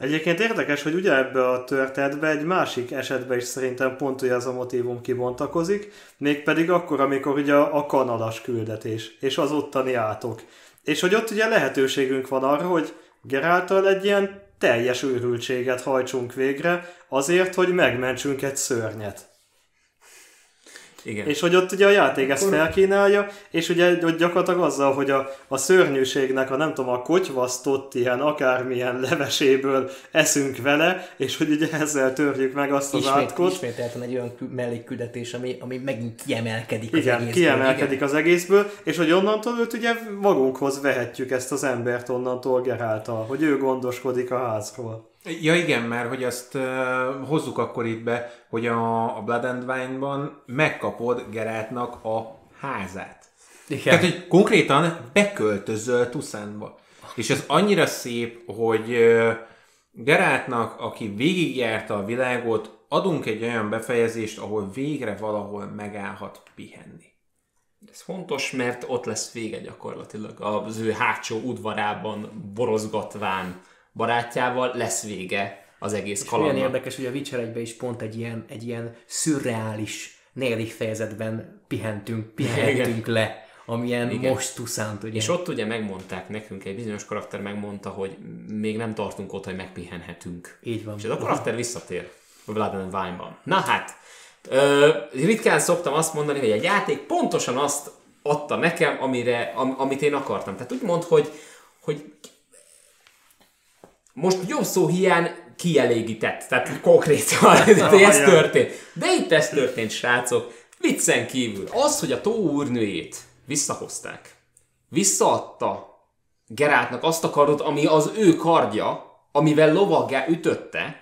Egyébként érdekes, hogy ugye ebbe a történetbe egy másik esetben is szerintem pont ugye az a motivum kibontakozik, mégpedig akkor, amikor ugye a kanadas küldetés, és az ottani átok. És hogy ott ugye lehetőségünk van arra, hogy Geráltal egy ilyen teljes őrültséget hajtsunk végre, azért, hogy megmentsünk egy szörnyet. Igen. És hogy ott ugye a játék ezt felkínálja, és ugye ott gyakorlatilag azzal, hogy a, a szörnyűségnek a nem tudom, a kotyvasztott ilyen akármilyen leveséből eszünk vele, és hogy ugye ezzel törjük meg azt az Ismét, átkot. ismételten egy olyan kü- mellékküldetés, ami, ami megint kiemelkedik az Igen, egészből. kiemelkedik az egészből, és hogy onnantól őt ugye magunkhoz vehetjük ezt az embert onnantól Geráltal, hogy ő gondoskodik a házról. Ja igen, mert hogy azt uh, hozzuk akkor itt be, hogy a, a Blood and Wine-ban megkapod Gerátnak a házát. Igen. Tehát, hogy konkrétan beköltözöl Tuszánba. És ez annyira szép, hogy uh, Gerátnak, aki végigjárta a világot, adunk egy olyan befejezést, ahol végre valahol megállhat pihenni. Ez fontos, mert ott lesz vége gyakorlatilag. Az ő hátsó udvarában borozgatván barátjával lesz vége az egész És kalandnak. érdekes, hogy a Witcher 1 is pont egy ilyen, egy ilyen szürreális negyedik fejezetben pihentünk, pihentünk le, amilyen Igen. most tuszánt, ugye? És ott ugye megmondták nekünk, egy bizonyos karakter megmondta, hogy még nem tartunk ott, hogy megpihenhetünk. Így van. És ez a karakter visszatér a Blood and Wine-ban. Na hát, ö, ritkán szoktam azt mondani, hogy egy játék pontosan azt adta nekem, amire, am, amit én akartam. Tehát úgy mond, hogy, hogy most jobb szó hiány kielégített, tehát konkrétan ez történt. De itt ez történt, srácok, viccen kívül. Az, hogy a tó úrnőjét visszahozták, visszaadta Geráltnak azt a kardot, ami az ő kardja, amivel lovaggá ütötte,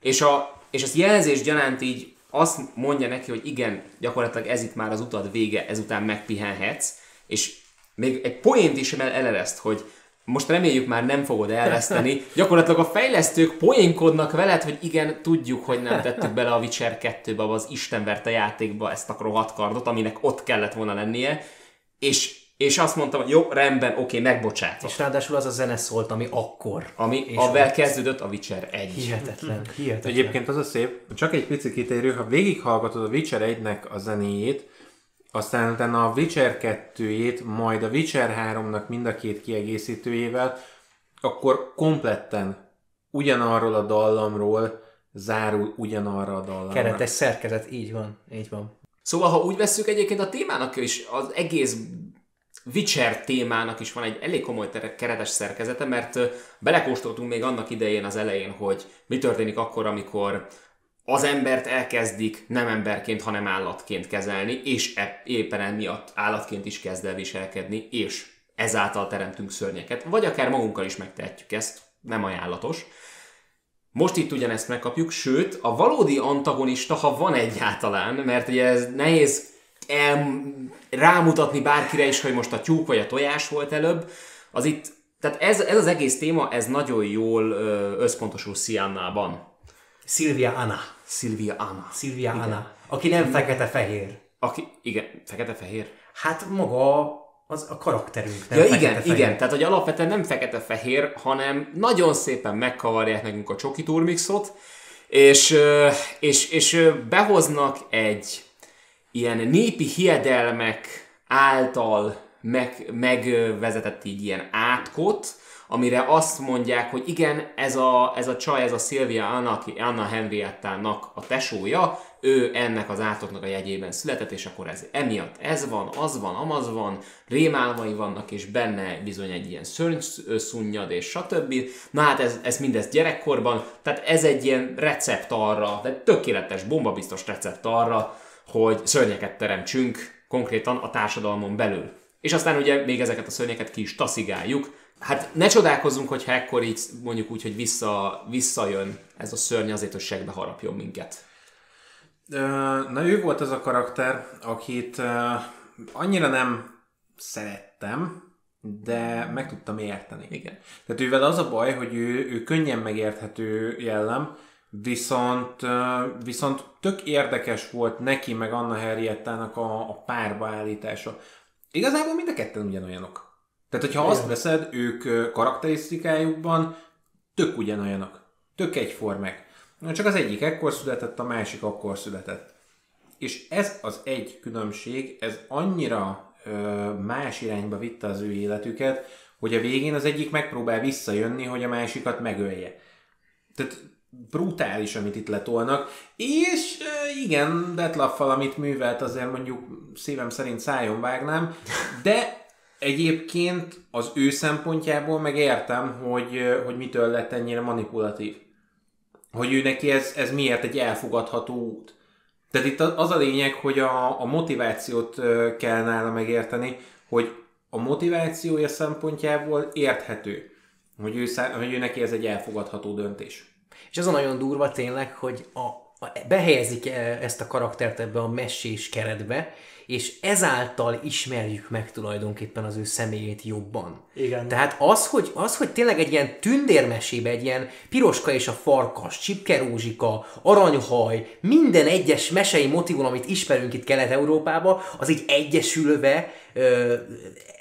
és, a, és ezt jelzés gyanánt így azt mondja neki, hogy igen, gyakorlatilag ez itt már az utad vége, ezután megpihenhetsz, és még egy poént is el- elereszt, hogy most reméljük már nem fogod elveszteni. Gyakorlatilag a fejlesztők poénkodnak veled, hogy igen, tudjuk, hogy nem tettük bele a Witcher 2-be, az Istenverte játékba ezt a rohadt kardot, aminek ott kellett volna lennie, és, és azt mondtam, hogy jó, rendben, oké, megbocsátok. És ráadásul az a zene szólt, ami akkor. Ami avel kezdődött a Witcher 1. Hihetetlen, hihetetlen. Egyébként az a szép, csak egy pici kitérő, ha végighallgatod a Witcher 1-nek a zenéjét, aztán utána a Witcher 2-jét, majd a Witcher 3-nak mind a két kiegészítőjével, akkor kompletten ugyanarról a dallamról zárul ugyanarra a dallamra. Keretes szerkezet, így van, így van. Szóval, ha úgy vesszük egyébként a témának is, az egész Witcher témának is van egy elég komoly ter- keretes szerkezete, mert belekóstoltunk még annak idején az elején, hogy mi történik akkor, amikor az embert elkezdik nem emberként, hanem állatként kezelni, és e- éppen emiatt állatként is kezd el viselkedni, és ezáltal teremtünk szörnyeket. Vagy akár magunkkal is megtehetjük ezt, nem ajánlatos. Most itt ugyanezt megkapjuk, sőt, a valódi antagonista, ha van egyáltalán, mert ugye ez nehéz el, rámutatni bárkire is, hogy most a tyúk vagy a tojás volt előbb, az itt, tehát ez, ez az egész téma, ez nagyon jól összpontosul Siannában. Szilvia Anna. Sylvia Anna. Szilvia Anna. Aki nem fekete-fehér. Aki, igen, fekete-fehér. Hát maga az a karakterünk. Nem Ja igen, igen, tehát hogy alapvetően nem fekete-fehér, hanem nagyon szépen megkavarják nekünk a csoki turmixot, és, és, és behoznak egy ilyen népi hiedelmek által meg, megvezetett így ilyen átkot, amire azt mondják, hogy igen, ez a, ez a csaj, ez a Sylvia Anna, aki Anna Henriettának a tesója, ő ennek az átoknak a jegyében született, és akkor ez emiatt ez van, az van, amaz van, rémálmai vannak, és benne bizony egy ilyen szörnyszunnyad, és stb. Na hát ez, ez mindez gyerekkorban, tehát ez egy ilyen recept arra, de tökéletes, bombabiztos recept arra, hogy szörnyeket teremtsünk konkrétan a társadalmon belül. És aztán ugye még ezeket a szörnyeket ki is taszigáljuk. Hát ne csodálkozzunk, hogyha ekkor így mondjuk úgy, hogy vissza, visszajön ez a szörny azért, hogy segbe harapjon minket. Na ő volt az a karakter, akit annyira nem szerettem, de meg tudtam érteni. Igen. Tehát ővel az a baj, hogy ő, ő könnyen megérthető jellem, viszont, viszont tök érdekes volt neki meg Anna Henriettának a, a párba állítása. Igazából mind a ketten ugyanolyanok. Tehát, hogyha azt veszed, ők karakterisztikájukban tök ugyanolyanok. Tök egyformák. Csak az egyik ekkor született, a másik akkor született. És ez az egy különbség, ez annyira ö, más irányba vitte az ő életüket, hogy a végén az egyik megpróbál visszajönni, hogy a másikat megölje. Tehát brutális, amit itt letolnak, és igen, Detlaffal, amit művelt, azért mondjuk szívem szerint szájon vágnám, de egyébként az ő szempontjából meg értem, hogy, hogy mitől lett ennyire manipulatív. Hogy ő neki ez, ez miért egy elfogadható út. Tehát itt az a lényeg, hogy a, a motivációt kell nála megérteni, hogy a motivációja szempontjából érthető, hogy ő, hogy ő neki ez egy elfogadható döntés. És az a nagyon durva tényleg, hogy a, a, behelyezik e, ezt a karaktert ebbe a messés keretbe, és ezáltal ismerjük meg tulajdonképpen az ő személyét jobban. Igen. Tehát az, hogy, az, hogy tényleg egy ilyen tündérmesébe, egy ilyen piroska és a farkas, csipkerózsika, aranyhaj, minden egyes mesei motivum, amit ismerünk itt Kelet-Európába, az így egyesülve ö,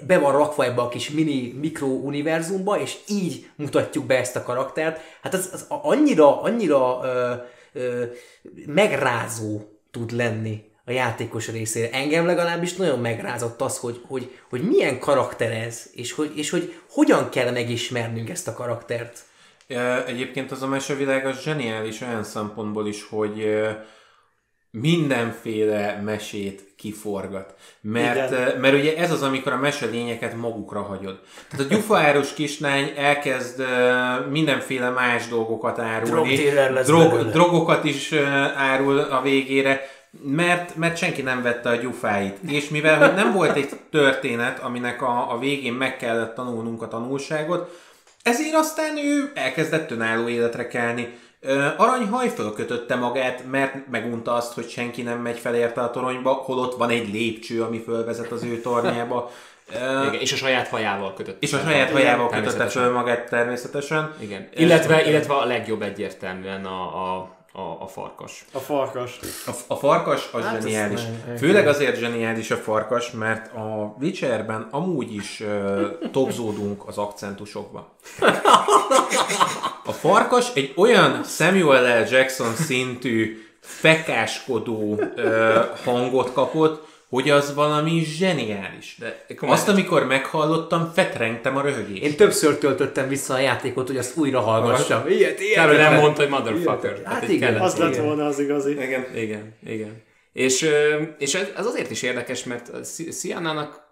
be van rakva ebbe a kis mini mikrouniverzumba, és így mutatjuk be ezt a karaktert. Hát az, az annyira, annyira ö, ö, megrázó tud lenni a játékos részére. Engem legalábbis nagyon megrázott az, hogy, hogy, hogy milyen karakter ez, és hogy, és hogy hogyan kell megismernünk ezt a karaktert. Egyébként az a mesevilág az zseniális olyan szempontból is, hogy mindenféle mesét kiforgat. Mert, mert ugye ez az, amikor a meselényeket magukra hagyod. Tehát a gyufaáros kislány elkezd mindenféle más dolgokat árulni. Drog, drogokat is árul a végére mert, mert senki nem vette a gyufáit. És mivel hogy nem volt egy történet, aminek a, a végén meg kellett tanulnunk a tanulságot, ezért aztán ő elkezdett önálló életre kelni. Aranyhaj fölkötötte magát, mert megunta azt, hogy senki nem megy fel érte a toronyba, holott van egy lépcső, ami fölvezet az ő tornyába. Igen, és a saját hajával kötött. És a saját hajával kötötte föl magát természetesen. Igen. Illetve, illetve a legjobb egyértelműen a, a a, a farkas. A farkas. A, a farkas az hát zseniális. Főleg azért zseniális a farkas, mert a Witcherben amúgy is uh, topzódunk az akcentusokba. A farkas egy olyan Samuel L. Jackson szintű fekáskodó uh, hangot kapott, hogy az valami zseniális. De azt, amikor meghallottam, fetrengtem a röhögést. Én többször töltöttem vissza a játékot, hogy azt újra hallgassam. Ilyet, ilyet. Kár, nem mondta, hogy motherfucker. Hát, hát igen, az lett volna az igazi. Igen, igen, igen. És, és ez azért is érdekes, mert Sienna-nak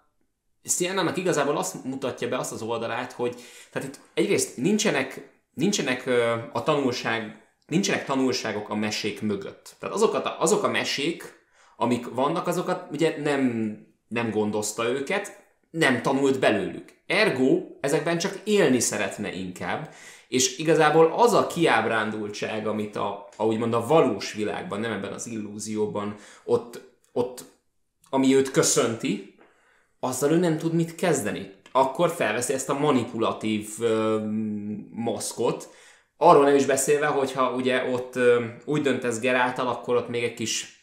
Sienna-nak igazából azt mutatja be azt az oldalát, hogy tehát itt egyrészt nincsenek, nincsenek a tanulság, nincsenek tanulságok a mesék mögött. Tehát azokat a, azok a mesék, amik vannak, azokat ugye nem, nem gondozta őket, nem tanult belőlük. Ergo ezekben csak élni szeretne inkább, és igazából az a kiábrándultság, amit a, a úgymond a valós világban, nem ebben az illúzióban, ott, ott ami őt köszönti, azzal ő nem tud mit kezdeni. Akkor felveszi ezt a manipulatív ö, maszkot, arról nem is beszélve, hogyha ugye ott ö, úgy döntesz Geráltal, akkor ott még egy kis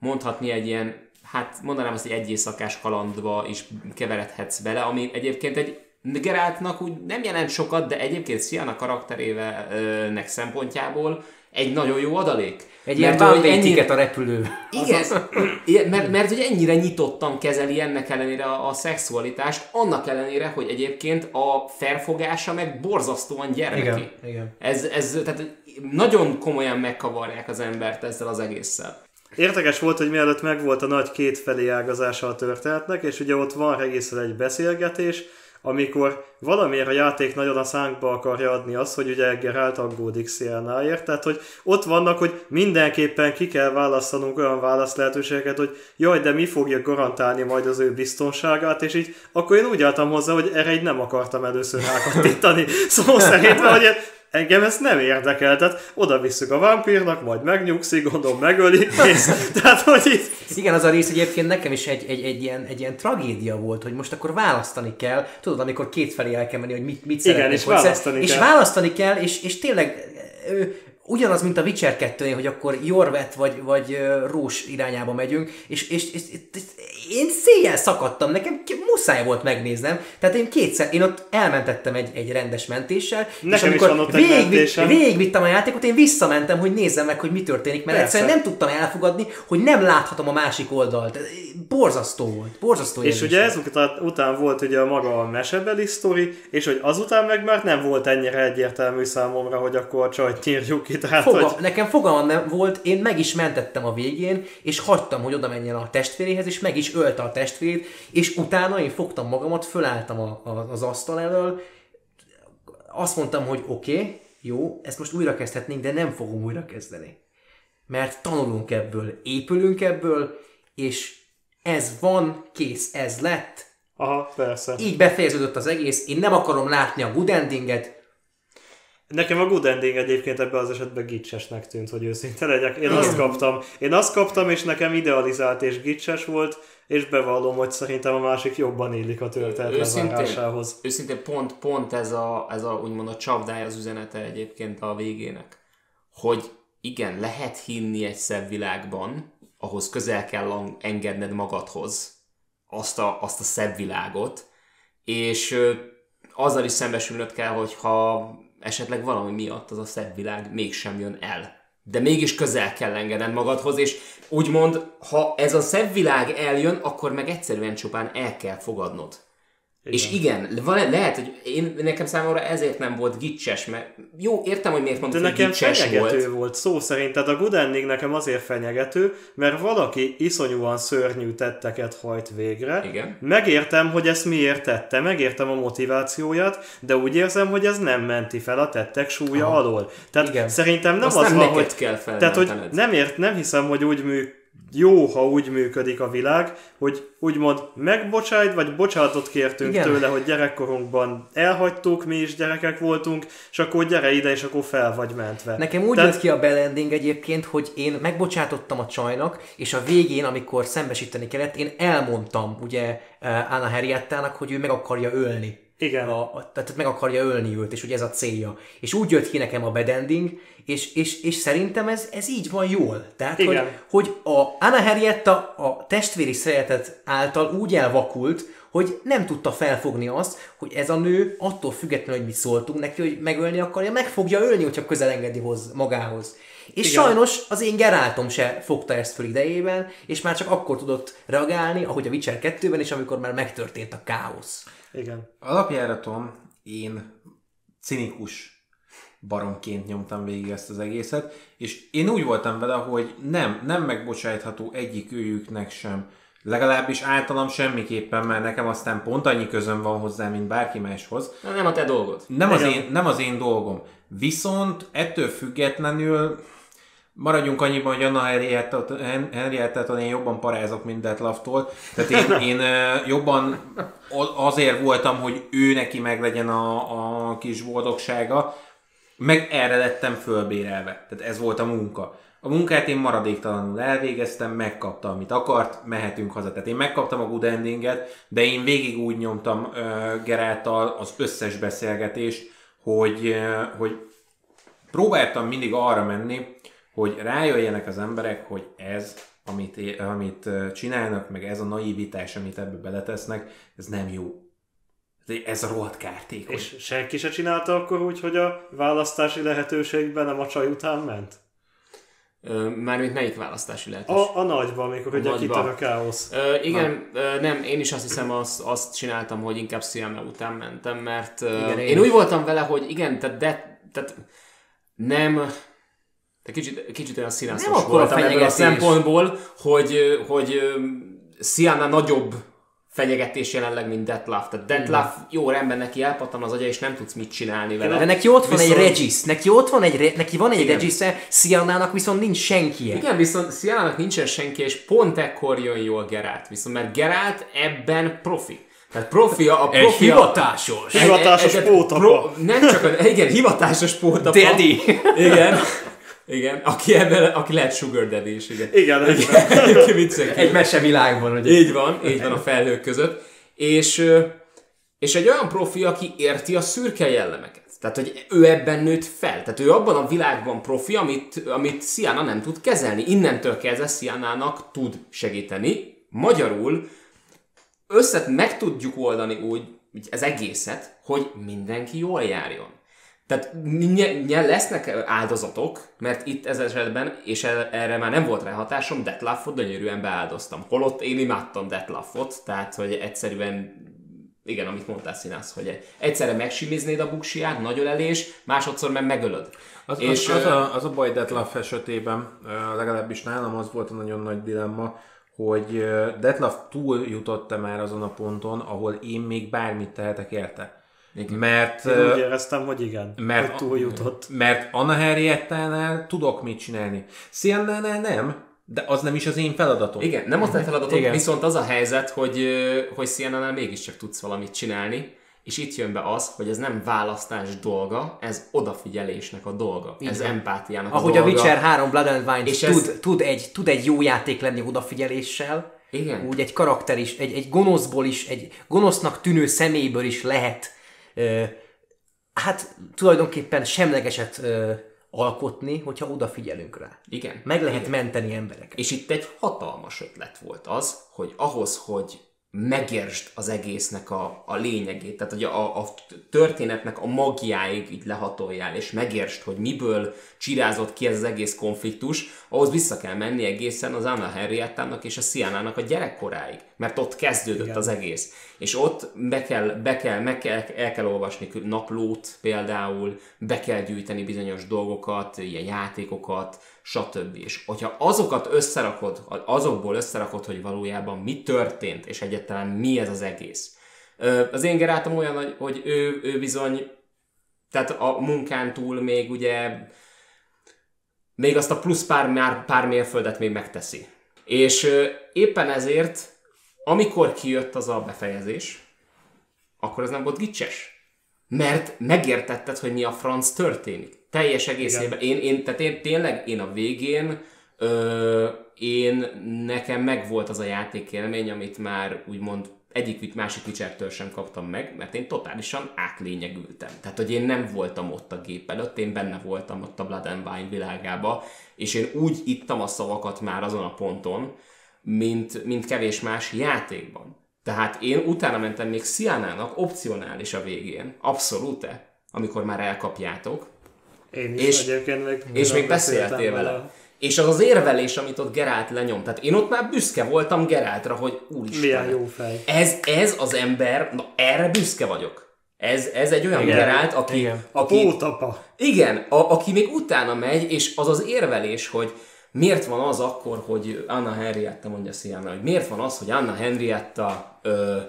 mondhatni egy ilyen, hát mondanám azt, hogy egy éjszakás kalandba is keveredhetsz bele, ami egyébként egy Geráltnak úgy nem jelent sokat, de egyébként Siana karakterének szempontjából egy nagyon jó adalék. Egy ilyen ennyi... a repülő. Igen, mert, mert hogy ennyire nyitottan kezeli ennek ellenére a, a szexualitást, annak ellenére, hogy egyébként a felfogása meg borzasztóan gyermeki. Igen, igen. Ez, ez, tehát nagyon komolyan megkavarják az embert ezzel az egésszel. Érdekes volt, hogy mielőtt megvolt a nagy kétfelé ágazása a történetnek, és ugye ott van egészen egy beszélgetés, amikor valamiért a játék nagyon a szánkba akarja adni azt, hogy ugye Geralt aggódik Szélnáért, tehát hogy ott vannak, hogy mindenképpen ki kell választanunk olyan válasz lehetőségeket, hogy jaj, de mi fogja garantálni majd az ő biztonságát, és így akkor én úgy álltam hozzá, hogy erre így nem akartam először rákattintani. Szóval szerint, hogy Engem ezt nem érdekel, tehát oda visszük a vámpírnak, majd megnyugszik, gondolom megöli, kész. Tehát, hogy itt... Igen, az a rész egyébként nekem is egy, egy, egy, ilyen, egy ilyen tragédia volt, hogy most akkor választani kell, tudod, amikor kétfelé el kell menni, hogy mit, mit Igen, és választani kell. És választani kell, és, és tényleg ő, ugyanaz, mint a Witcher 2 hogy akkor Jorvet vagy, vagy Rós irányába megyünk, és, és, és, és én széjjel szakadtam, nekem muszáj volt megnéznem. Tehát én kétszer, én ott elmentettem egy, egy rendes mentéssel, és Nekem is amikor mentésem. végigvittem a játékot, én visszamentem, hogy nézzem meg, hogy mi történik, mert Persze. egyszerűen nem tudtam elfogadni, hogy nem láthatom a másik oldalt. Borzasztó volt, borzasztó És ugye ezután után volt ugye a maga a mesebeli sztori, és hogy azután meg már nem volt ennyire egyértelmű számomra, hogy akkor a csajt nyírjuk ki, tehát Foga, hogy... Nekem fogalmam nem volt, én meg is mentettem a végén, és hagytam, hogy oda menjen a testvéréhez, és meg is ölte a testvérét, és utána én fogtam magamat, fölálltam a, a, az asztal elől, azt mondtam, hogy oké, okay, jó, ezt most újra kezdhetnénk, de nem fogom újra kezdeni. Mert tanulunk ebből, épülünk ebből, és ez van, kész, ez lett, Aha, persze. így befejeződött az egész, én nem akarom látni a good endinget, Nekem a good ending egyébként ebben az esetben gicsesnek tűnt, hogy őszinte legyek. Én azt kaptam, én azt kaptam, és nekem idealizált és gicses volt, és bevallom, hogy szerintem a másik jobban illik a történet lezárásához. őszintén pont, pont ez a, ez a úgymond a csapdája az üzenete egyébként a végének. Hogy igen, lehet hinni egy szebb világban, ahhoz közel kell engedned magadhoz azt a, azt a szebb világot, és azzal is szembesülnöd kell, hogyha esetleg valami miatt az a szebb világ mégsem jön el. De mégis közel kell engedned magadhoz, és úgymond, ha ez a szebb világ eljön, akkor meg egyszerűen csupán el kell fogadnod. Igen. És igen, van, lehet, hogy én, nekem számomra ezért nem volt gicses, mert jó, értem, hogy miért mondtad, hogy nekem gicses fenyegető volt. volt. szó szerint, tehát a good ending nekem azért fenyegető, mert valaki iszonyúan szörnyű tetteket hajt végre. Igen. Megértem, hogy ezt miért tette, megértem a motivációját, de úgy érzem, hogy ez nem menti fel a tettek súlya Aha. alól. Tehát Igen. szerintem nem Azt az nem van, hogy... kell Tehát, hogy nem, ért, nem hiszem, hogy úgy mű, jó, ha úgy működik a világ, hogy úgymond megbocsájt, vagy bocsánatot kértünk Igen. Tőle, hogy gyerekkorunkban elhagytuk, mi is gyerekek voltunk, és akkor gyere ide, és akkor fel vagy mentve. Nekem úgy Tehát- jött ki a belending egyébként, hogy én megbocsátottam a csajnak, és a végén, amikor szembesíteni kellett, én elmondtam ugye eh, Anna Henriettának, hogy ő meg akarja ölni. Igen. A, a, tehát meg akarja ölni őt, és hogy ez a célja. És úgy jött ki nekem a bedending, és, és, és szerintem ez, ez így van jól. Tehát, hogy, Igen. hogy a Anna Henrietta a testvéri szeretet által úgy elvakult, hogy nem tudta felfogni azt, hogy ez a nő attól függetlenül, hogy mi szóltunk neki, hogy megölni akarja, meg fogja ölni, hogyha közel engedi hoz, magához. És Igen. sajnos az én Geráltom se fogta ezt föl idejében, és már csak akkor tudott reagálni, ahogy a Witcher 2-ben is, amikor már megtörtént a káosz. Igen. Alapjáraton én cinikus baromként nyomtam végig ezt az egészet, és én úgy voltam vele, hogy nem, nem megbocsájtható egyik őjüknek sem. Legalábbis általam semmiképpen, mert nekem aztán pont annyi közöm van hozzá, mint bárki máshoz. Na, nem a te dolgod. Nem az, én, nem az én dolgom. Viszont ettől függetlenül maradjunk annyiban, hogy Anna Henriettet én jobban parázok, mint Detlaftól. Tehát én, én jobban azért voltam, hogy ő neki meglegyen a, a kis boldogsága, meg erre lettem fölbérelve. Tehát ez volt a munka. A munkát én maradéktalanul elvégeztem, megkaptam, amit akart, mehetünk haza. Tehát én megkaptam a good endinget, de én végig úgy nyomtam uh, Geráltal az összes beszélgetést, hogy, uh, hogy próbáltam mindig arra menni, hogy rájöjjenek az emberek, hogy ez, amit, amit csinálnak, meg ez a naivitás, amit ebbe beletesznek, ez nem jó. Ez a rohadt kártékony. És senki se csinálta akkor úgy, hogy a választási lehetőségben nem a csaj után ment? Mármint melyik választási lehetőség? A, a nagyban, amikor ugye kitör a káosz. Ö, igen, ö, nem, én is azt hiszem azt, azt csináltam, hogy inkább Siame után mentem, mert ö, Igen, én én is. úgy voltam vele, hogy igen, tehát, de, tehát nem, de kicsit, kicsit olyan színászos voltam ebből a szempontból, hogy, hogy ö, Siana nagyobb fenyegetés jelenleg, mint Detlaf. Tehát Detlaf jó rendben neki elpattan az agya, és nem tudsz mit csinálni vele. De neki ott van Viszont- egy Regis, neki ott van egy, re- neki van egy Igen. regis Sianának viszont nincs senkie. Igen, viszont Sziának nincsen senki, és pont ekkor jön jól Gerált. Viszont mert Gerált ebben profi. Tehát profi a, Egy profi a- hivatásos. egy- Hivatásos egy- pótapa. pro- Nem csak a, igen, hivatásos pótapa. Daddy. Igen. Igen, aki, ebben, aki lehet sugar daddy is, igen. Igen, Ki viccel ki. Egy mesevilágban, hogy Így van, így van a felhők között. És, és egy olyan profi, aki érti a szürke jellemeket. Tehát, hogy ő ebben nőtt fel. Tehát ő abban a világban profi, amit, amit Siana nem tud kezelni. Innentől kezdve Sianának tud segíteni, magyarul összet meg tudjuk oldani úgy, úgy az egészet, hogy mindenki jól járjon. Tehát ny- ny- lesznek áldozatok, mert itt ez esetben, és erre már nem volt rá hatásom, Detlaffot gyönyörűen beáldoztam. Holott én imádtam Detlaffot, tehát hogy egyszerűen igen, amit mondtál Színász, hogy egyszerre megsimiznéd a buksiját, nagyon elés, másodszor meg megölöd. Az, És, az, az, a, az a baj Detlaf esetében, legalábbis nálam az volt a nagyon nagy dilemma, hogy Detlaf túl jutott-e már azon a ponton, ahol én még bármit tehetek érte. Igen. Mert, Én úgy éreztem, hogy igen, mert- hogy túljutott. mert Anna Henriettánál tudok mit csinálni. Siennánál nem, de az nem is az én feladatom. Igen, nem azt a feladatot, Igen. viszont az a helyzet, hogy, hogy Sienna-nál mégiscsak tudsz valamit csinálni, és itt jön be az, hogy ez nem választás dolga, ez odafigyelésnek a dolga, ez van. empátiának Ahogy a a dolga. Witcher 3 Blood and Wine És tud, ez- tud, egy, tud egy jó játék lenni odafigyeléssel, Igen. úgy egy karakter is, egy, egy gonoszból is, egy gonosznak tűnő személyből is lehet hát tulajdonképpen semlegeset alkotni, hogyha odafigyelünk rá. Igen. Meg lehet menteni embereket. És itt egy hatalmas ötlet volt az, hogy ahhoz, hogy megértsd az egésznek a, a lényegét, tehát hogy a, a történetnek a magjáig így lehatoljál, és megértsd, hogy miből csirázott ki ez az egész konfliktus, ahhoz vissza kell menni egészen az Anna Henriettának és a Sienna-nak a gyerekkoráig, mert ott kezdődött Igen. az egész. És ott be kell, be kell, meg kell, el kell olvasni naplót például, be kell gyűjteni bizonyos dolgokat, ilyen játékokat, stb. És hogyha azokat összerakod, azokból összerakod, hogy valójában mi történt, és egyáltalán mi ez az egész. Az én gerátom olyan, hogy, ő, ő bizony, tehát a munkán túl még ugye még azt a plusz pár, pár mérföldet még megteszi. És éppen ezért, amikor kijött az a befejezés, akkor ez nem volt gicses. Mert megértetted, hogy mi a franc történik. Teljes egészében. Én, én, tehát én tényleg, én a végén, ö, én, nekem megvolt az a játékélmény, amit már úgymond egyik másik Witcher-től sem kaptam meg, mert én totálisan átlényegültem. Tehát, hogy én nem voltam ott a gép előtt, én benne voltam ott a Blood and Wine világába, és én úgy ittam a szavakat már azon a ponton, mint, mint kevés más játékban. Tehát én utána mentem még Sianának opcionális a végén, abszolút amikor már elkapjátok, Én is És- egyébként még és még beszéltél vele. És az az érvelés, amit ott Gerált lenyom. Tehát én ott már büszke voltam Geráltra, hogy úristen. Milyen jó fej. Ez, ez az ember, na erre büszke vagyok. Ez, ez egy olyan Igen. Gerált, aki, Igen. A aki, pótapa. igen, a, aki még utána megy, és az az érvelés, hogy miért van az akkor, hogy Anna Henrietta mondja Sienna, hogy miért van az, hogy Anna Henrietta ö,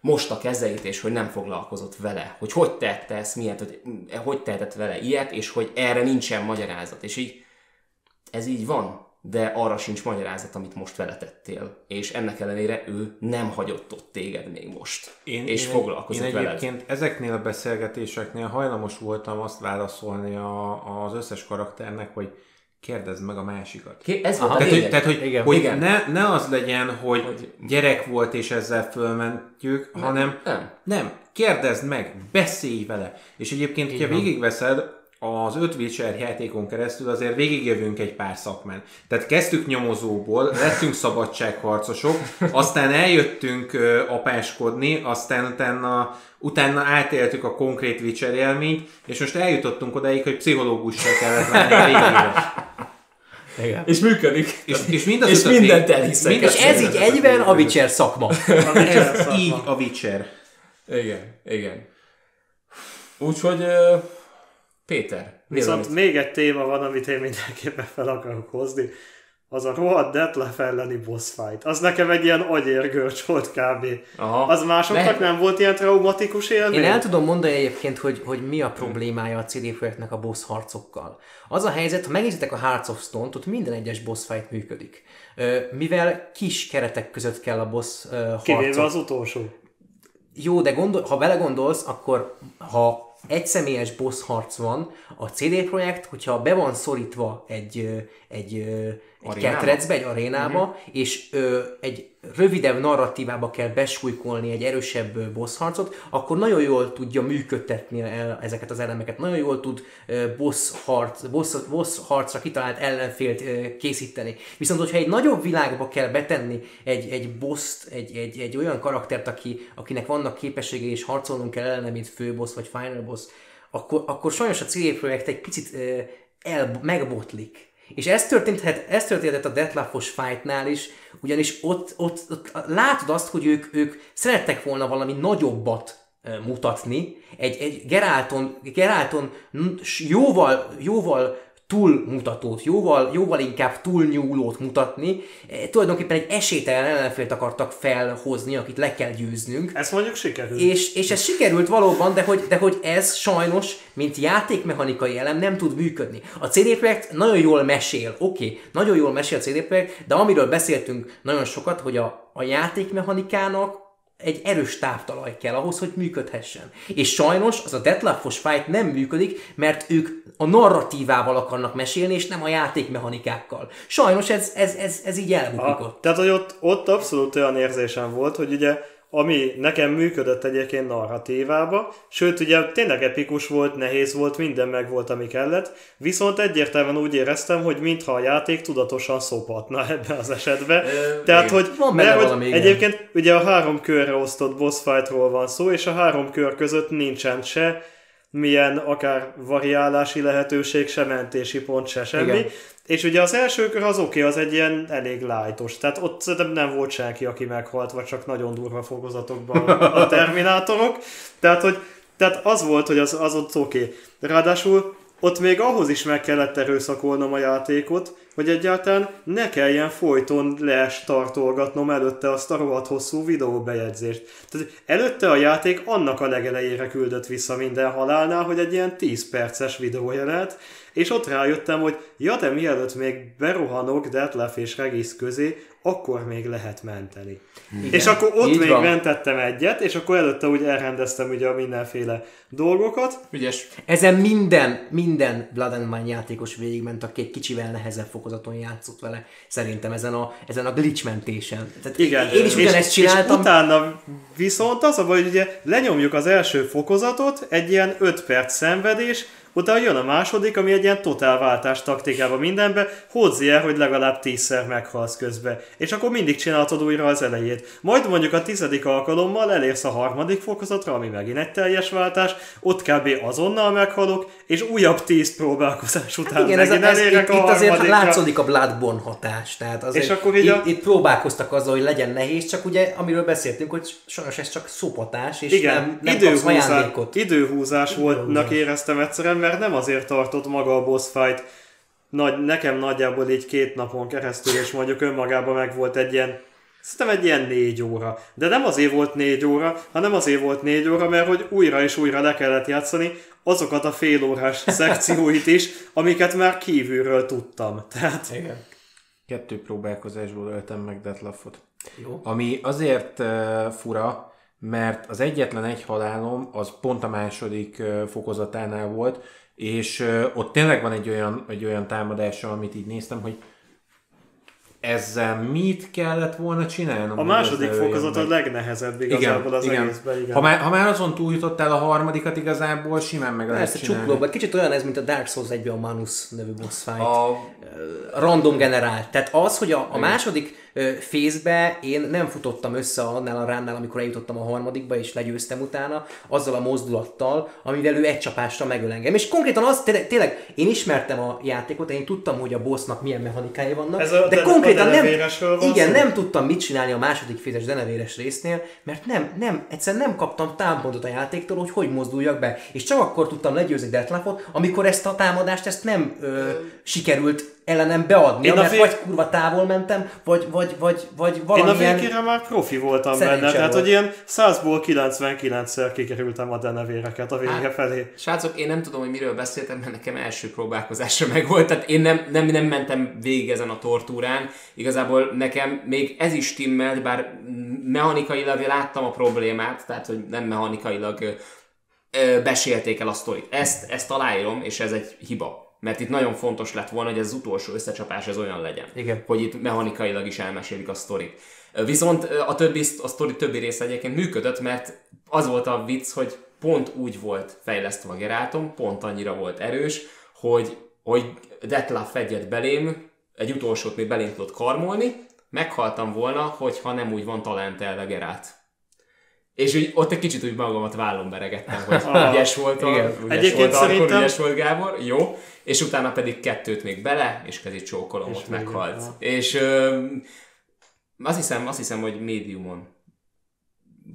most a kezeit, és hogy nem foglalkozott vele, hogy hogy tette ezt, miért, hogy, hogy tehetett vele ilyet, és hogy erre nincsen magyarázat. És így, ez így van, de arra sincs magyarázat, amit most vele tettél. És ennek ellenére ő nem hagyott ott téged még most. Én, és én, foglalkozott én veled. egyébként ezeknél a beszélgetéseknél hajlamos voltam azt válaszolni a, az összes karakternek, hogy kérdezd meg a másikat. Ké- Ez volt a Tehát, hogy, tehát, hogy, Igen. hogy Igen. Ne, ne az legyen, hogy, Hogy- gyerek volt és ezzel fölmentjük, hanem nem. nem, kérdezd meg, beszélj vele. És egyébként, hogyha végigveszed, az öt Witcher játékon keresztül azért végigjövünk egy pár szakmán. Tehát kezdtük nyomozóból, lettünk szabadságharcosok, aztán eljöttünk apáskodni, aztán utána, utána átéltük a konkrét Witcher élményt, és most eljutottunk odáig, hogy pszichológussal kellett válni a végére. Igen. És működik. És, és, mind az És ötöt mindent elhiszek. mind És ez így egyben a Witcher szakma. Ez így a Witcher. Igen, igen. Úgyhogy Péter, Viszont amit- még egy téma van, amit én mindenképpen fel akarok hozni. Az a rohadt Detlef elleni boss fight. Az nekem egy ilyen agyérgörcs volt kb. Aha. Az másoknak Lehet- nem volt ilyen traumatikus élmény? Én el tudom mondani egyébként, hogy, hogy mi a problémája a CD Projektnek a boss harcokkal. Az a helyzet, ha megnézitek a Hearts of Stone-t, ott minden egyes boss fight működik. Mivel kis keretek között kell a boss ö, Kivéve harcok. az utolsó. Jó, de gondol, ha belegondolsz, akkor ha egy személyes boss harc van, a CD Projekt, hogyha be van szorítva egy, egy, egy Arénába? ketrecbe, egy arénába, uh-huh. és ö, egy rövidebb narratívába kell besújkolni egy erősebb boss harcot, akkor nagyon jól tudja működtetni el ezeket az elemeket. Nagyon jól tud boss, harc, boss, boss harcra kitalált ellenfélt készíteni. Viszont, hogyha egy nagyobb világba kell betenni egy, egy boss egy, egy, egy olyan karaktert, aki, akinek vannak képességei, és harcolnunk kell ellene, mint főboss vagy final boss, akkor, akkor sajnos a CD Projekt egy picit el, megbotlik. És ez történhet, ez történhetett a Detlafos fightnál is, ugyanis ott, ott, ott látod azt, hogy ők, ők szerettek volna valami nagyobbat mutatni, egy, egy Geralton, Geralton n- s- jóval, jóval túlmutatót, jóval, jóval inkább túlnyúlót mutatni. E, tulajdonképpen egy esélytelen ellenfélt akartak felhozni, akit le kell győznünk. Ez mondjuk sikerült. És, és ez sikerült valóban, de hogy, de hogy ez sajnos, mint játékmechanikai elem nem tud működni. A CD Projekt nagyon jól mesél, oké, okay, nagyon jól mesél a CD Projekt, de amiről beszéltünk nagyon sokat, hogy a, a játékmechanikának egy erős táptalaj kell ahhoz, hogy működhessen. És sajnos az a Detlafos Fight nem működik, mert ők a narratívával akarnak mesélni, és nem a játékmechanikákkal. Sajnos ez, ez, ez, ez így elbukik ott. Ha, tehát, hogy ott, ott abszolút olyan érzésem volt, hogy ugye ami nekem működött egyébként narratívába, sőt ugye tényleg epikus volt, nehéz volt, minden meg volt, ami kellett, viszont egyértelműen úgy éreztem, hogy mintha a játék tudatosan szopatna ebben az esetben. Ö, Tehát, igen. hogy, Van mert, hogy valami, igen. egyébként ugye a három körre osztott boss fightról van szó, és a három kör között nincsen se milyen akár variálási lehetőség, se mentési pont, se semmi. Igen. És ugye az első kör az oké, okay, az egy ilyen elég lájtos. Tehát ott szerintem nem volt senki, aki meghalt, vagy csak nagyon durva fokozatokban a terminátorok. Tehát, hogy, tehát az volt, hogy az, az ott oké. Okay. Ráadásul ott még ahhoz is meg kellett erőszakolnom a játékot, hogy egyáltalán ne kelljen folyton les tartolgatnom előtte azt a rohadt hosszú videóbejegyzést. Tehát előtte a játék annak a legelejére küldött vissza minden halálnál, hogy egy ilyen 10 perces videójelet, és ott rájöttem, hogy ja, de mielőtt még berohanok Detlef és Regis közé, akkor még lehet menteni. Igen. És akkor ott még van. mentettem egyet, és akkor előtte úgy elrendeztem ugye a mindenféle dolgokat, Ügyes. Ezen minden, minden Blood and Wine játékos végigment, aki egy kicsivel nehezebb fokozaton játszott vele. Szerintem ezen a, ezen a glitch mentésen. Tehát Igen, én is ugyanezt és, csináltam. És utána viszont az a baj, hogy ugye lenyomjuk az első fokozatot, egy ilyen 5 perc szenvedés, utána jön a második, ami egy ilyen totálváltás taktikába mindenbe, hozzá el, hogy legalább tízszer meghalsz közbe. És akkor mindig csináltad újra az elejét. Majd mondjuk a tizedik alkalommal elérsz a harmadik fokozatra, ami megint egy teljes váltás, ott kb. azonnal meghalok, és újabb tíz próbálkozás után Igen, ez, megint ez, elérek itt, a itt azért látszódik a Bloodborne hatás. Tehát azért És akkor így itt, a- itt, próbálkoztak azzal, hogy legyen nehéz, csak ugye, amiről beszéltünk, hogy sajnos ez csak szopatás, és Igen, nem, nem kapsz időhúzás, ajándékot. időhúzás voltnak éreztem egyszerűen, mert nem azért tartott maga a boss fight nagy, nekem nagyjából így két napon keresztül, és mondjuk önmagában meg volt egy ilyen Szerintem egy ilyen négy óra. De nem azért volt négy óra, hanem azért volt négy óra, mert hogy újra és újra le kellett játszani azokat a félórás szekcióit is, amiket már kívülről tudtam. Tehát Igen. Kettő próbálkozásból öltem meg Detlafot. Jó. Ami azért uh, fura, mert az egyetlen egy halálom az pont a második fokozatánál volt, és ott tényleg van egy olyan, egy olyan támadása, amit így néztem, hogy ezzel mit kellett volna csinálnom? a második fokozat a legnehezebb igazából az egészben. Igen. Ha, már, ha már azon túljutottál a harmadikat, igazából simán meg lehet Persze csinálni. csuklóba. Kicsit olyan ez, mint a Dark Souls 1 a Manus nevű boss fight. A, random generált. Tehát az, hogy a, a második ö, fészbe én nem futottam össze annál a ránnál, amikor eljutottam a harmadikba, és legyőztem utána, azzal a mozdulattal, amivel ő egy csapásra megöl engem. És konkrétan az, tényleg, tényleg én ismertem a játékot, én tudtam, hogy a bossnak milyen mechanikái vannak, Ez a de konkrétan a nem, igen, szó? nem tudtam mit csinálni a második fézes denevéres résznél, mert nem, nem, egyszerűen nem kaptam támpontot a játéktól, hogy hogy mozduljak be. És csak akkor tudtam legyőzni Detlafot, amikor ezt a támadást ezt nem ö, sikerült ellenem beadni, Én mert vég- vagy kurva távol mentem, vagy, vagy, vagy, vagy Én a valamilyen... végére már profi voltam Szerencse benne, tehát volt. hogy ilyen 100-ból 99-szer kikerültem a denevéreket a vége Hát, felé. Srácok, én nem tudom, hogy miről beszéltem, mert nekem első próbálkozásra megvolt, tehát én nem, nem, nem mentem végig ezen a tortúrán. Igazából nekem még ez is stimmelt, bár mechanikailag láttam a problémát, tehát hogy nem mechanikailag besélték el a sztorit. Ezt, ezt aláírom, és ez egy hiba. Mert itt nagyon fontos lett volna, hogy ez az utolsó összecsapás ez olyan legyen. Igen. Hogy itt mechanikailag is elmesélik a sztorit. Viszont a többi, a sztori többi része egyébként működött, mert az volt a vicc, hogy pont úgy volt fejlesztve a Gerátom, pont annyira volt erős, hogy, hogy Detlaf egyet belém, egy utolsót még belém tudott karmolni, meghaltam volna, hogyha nem úgy van talentelve Gerát. És úgy, ott egy kicsit úgy magamat vállon beregettem, hogy ügyes volt, Igen. ügyes Egyébként volt szerintem- ügyes volt Gábor, jó, és utána pedig kettőt még bele, és kezit csókolom, És ott meghalt. egy, ja. És ö, azt hiszem, azt hiszem, hogy médiumon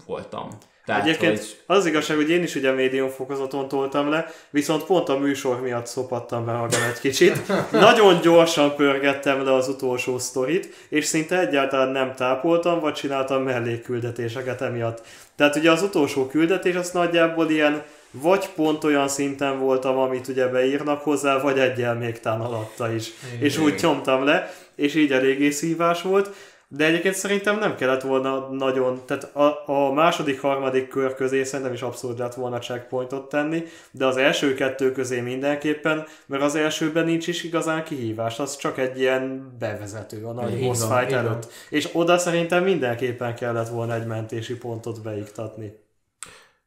voltam. Tehát, Egyébként hogy az az igazság, hogy én is ugye médium fokozaton toltam le, viszont pont a műsor miatt szopattam be magam egy kicsit. Nagyon gyorsan pörgettem le az utolsó sztorit, és szinte egyáltalán nem tápoltam, vagy csináltam mellékküldetéseket emiatt. Tehát ugye az utolsó küldetés az nagyjából ilyen vagy pont olyan szinten voltam, amit ugye beírnak hozzá, vagy egyel még tán alatta is. És úgy nyomtam le, és így eléggé szívás volt. De egyébként szerintem nem kellett volna nagyon, tehát a, a második, harmadik kör közé szerintem is abszolút lett volna checkpointot tenni, de az első kettő közé mindenképpen, mert az elsőben nincs is igazán kihívás, az csak egy ilyen bevezető a nagy boss fight így van. előtt. És oda szerintem mindenképpen kellett volna egy mentési pontot beiktatni.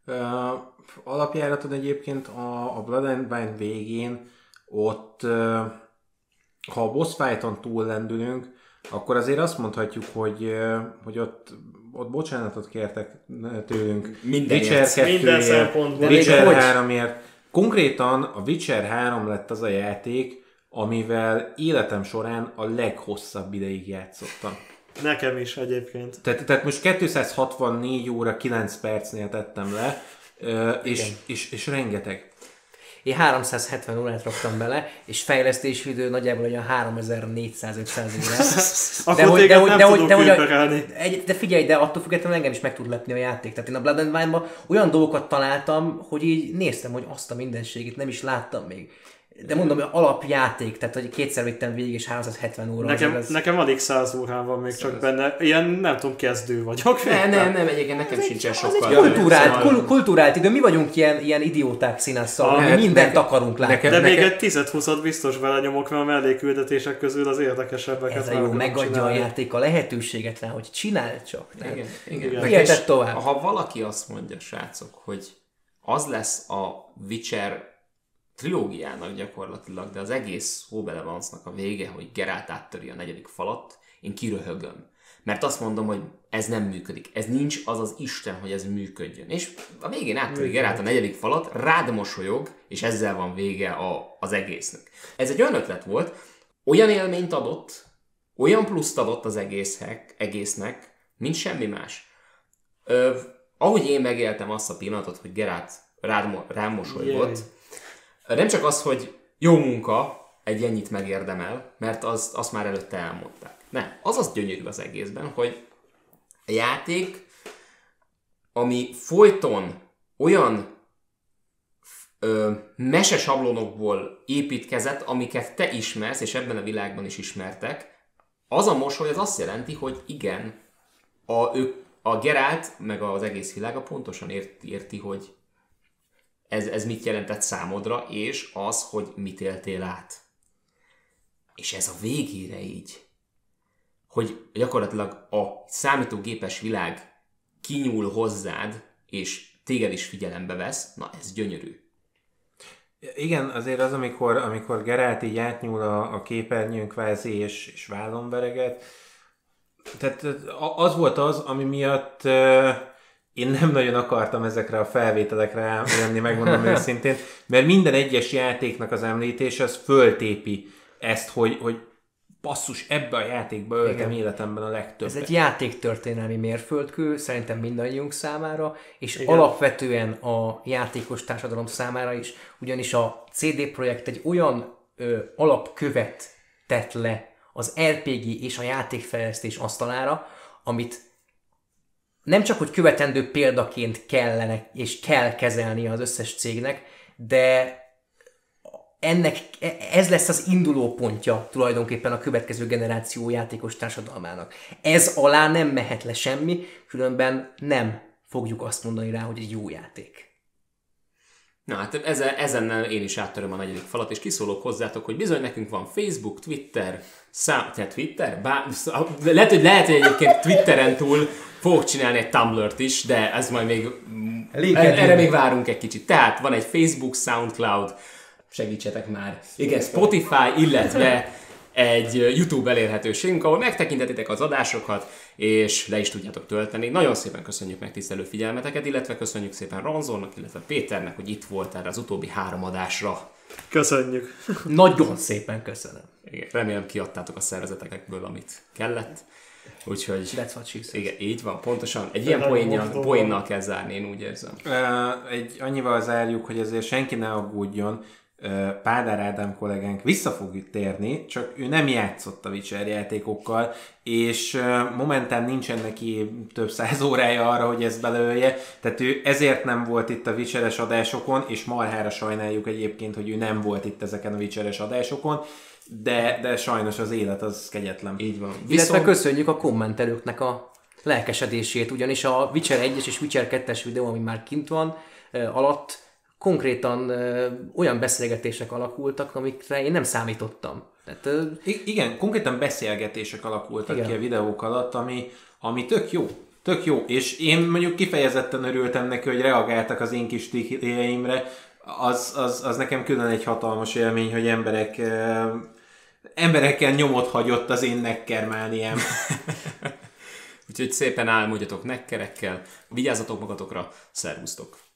Uh, alapjáraton egyébként a, a Blood and Wine végén ott, uh, ha a boss fighton túl lendülünk, akkor azért azt mondhatjuk, hogy, hogy ott, ott bocsánatot kértek tőlünk. Mindenért. Witcher Minden 2-ért, szempontból. Witcher Hogy? 3-ért. Konkrétan a Witcher 3 lett az a játék, amivel életem során a leghosszabb ideig játszottam. Nekem is egyébként. Tehát, tehát most 264 óra 9 percnél tettem le, és, és, és rengeteg. Én 370 órát raktam bele, és fejlesztési idő nagyjából olyan 3400-500 óra. Akkor téged nem tudok überelni. egy, de figyelj, de attól függetlenül engem is meg tud lepni a játék. Tehát én a Blood and Wine-ban olyan dolgokat találtam, hogy így néztem, hogy azt a mindenségét nem is láttam még. De mondom, hogy alapjáték, tehát hogy kétszer vittem végig, és 370 óra. Nekem, ez- nekem alig 100 órán van még csak benne. Ilyen, nem tudom, kezdő vagyok. ne, nem, nem, egyébként nekem sincsen Az sokkal. egy kultúrált, Szóval- kul- kultúrált idő. Mi vagyunk ilyen, ilyen idióták színasszal, Ah, mi hát mindent nekem- akarunk látni. nekem- De még Nekem- egy 10-20-at biztos belenyomok, mert a mellékküldetések közül az érdekesebbeket Ez a jó, megadja csinálni. a játék a lehetőséget rá, hogy csináld csak. Tehát Igen, igen. Igen. Tedd tovább. Ha valaki azt mondja, srácok, hogy az lesz a Witcher trilógiának gyakorlatilag, de az egész Hóbelevance-nak a vége, hogy Geralt áttöri a negyedik falat, én kiröhögöm. Mert azt mondom, hogy ez nem működik. Ez nincs az az Isten, hogy ez működjön. És a végén áttöri Geralt a negyedik falat, rád mosolyog, és ezzel van vége a, az egésznek. Ez egy olyan ötlet volt, olyan élményt adott, olyan pluszt adott az egésznek, egésznek, mint semmi más. Ö, ahogy én megéltem azt a pillanatot, hogy Gerát rád, rám mosolygott, nem csak az, hogy jó munka, egy ennyit megérdemel, mert az, azt már előtte elmondták. Nem, az az gyönyörű az egészben, hogy a játék, ami folyton olyan ö, mesesablonokból építkezett, amiket te ismersz, és ebben a világban is ismertek, az a mosoly az azt jelenti, hogy igen, a, ők, a Gerált, meg az egész világa pontosan érti, érti hogy ez, ez mit jelentett számodra, és az, hogy mit éltél át. És ez a végére így, hogy gyakorlatilag a számítógépes világ kinyúl hozzád, és téged is figyelembe vesz, na ez gyönyörű. Igen, azért az, amikor, amikor Geralt így átnyúl a, a képernyőn kvázi, és, és vállon vereget, tehát az volt az, ami miatt én nem nagyon akartam ezekre a felvételekre jönni, megmondom őszintén, mert minden egyes játéknak az említése az föltépi ezt, hogy, hogy basszus, ebbe a játékba öltem Igen. életemben a legtöbbet. Ez egy játéktörténelmi mérföldkő, szerintem mindannyiunk számára, és Igen. Alapvetően a játékos társadalom számára is, ugyanis a CD Projekt egy olyan ö, alapkövet tett le az RPG és a játékfejlesztés asztalára, amit nem csak, hogy követendő példaként kellene és kell kezelni az összes cégnek, de ennek, ez lesz az induló pontja tulajdonképpen a következő generáció játékos társadalmának. Ez alá nem mehet le semmi, különben nem fogjuk azt mondani rá, hogy egy jó játék. Na hát ezen, ezennel én is áttöröm a negyedik falat, és kiszólok hozzátok, hogy bizony nekünk van Facebook, Twitter, szám, te Twitter? Bá, lehet, hogy, lehet, hogy egyébként Twitteren túl fogok csinálni egy Tumblr-t is, de ez majd még, LinkedIn. erre még várunk egy kicsit. Tehát van egy Facebook, Soundcloud, segítsetek már. Igen, Spotify, illetve egy YouTube elérhetőségünk, ahol megtekintetitek az adásokat, és le is tudjátok tölteni. Nagyon szépen köszönjük megtisztelő figyelmeteket, illetve köszönjük szépen Ronzornak, illetve Péternek, hogy itt voltál az utóbbi három adásra. Köszönjük. Nagyon szépen köszönöm. Igen, remélem kiadtátok a szervezetekből, amit kellett. Úgyhogy... That's what she said. Igen, így van, pontosan. Egy ilyen poénnal, poénnal kell zárni, én úgy érzem. Ö, Egy annyival zárjuk, hogy ezért senki ne aggódjon. Pádár Ádám kollégánk vissza fog térni, csak ő nem játszott a Witcher játékokkal, és momentán nincsen neki több száz órája arra, hogy ezt belője, tehát ő ezért nem volt itt a Witcheres adásokon, és marhára sajnáljuk egyébként, hogy ő nem volt itt ezeken a Witcheres adásokon, de, de sajnos az élet az kegyetlen. Így van. Illetve Viszont köszönjük a kommentelőknek a lelkesedését, ugyanis a Witcher 1-es és Witcher 2-es videó, ami már kint van, alatt konkrétan olyan beszélgetések alakultak, amikre én nem számítottam. Tehát, eh, I- igen, konkrétan beszélgetések alakultak Igen. ki a videók alatt, ami, ami tök jó. Tök jó, és én mondjuk kifejezetten örültem neki, hogy reagáltak az én kis tihéimre. Az, az, az nekem külön egy hatalmas élmény, hogy emberek emberekkel nyomot hagyott az én nekkermániám. Úgyhogy szépen álmodjatok nekkerekkel, vigyázzatok magatokra, szervusztok!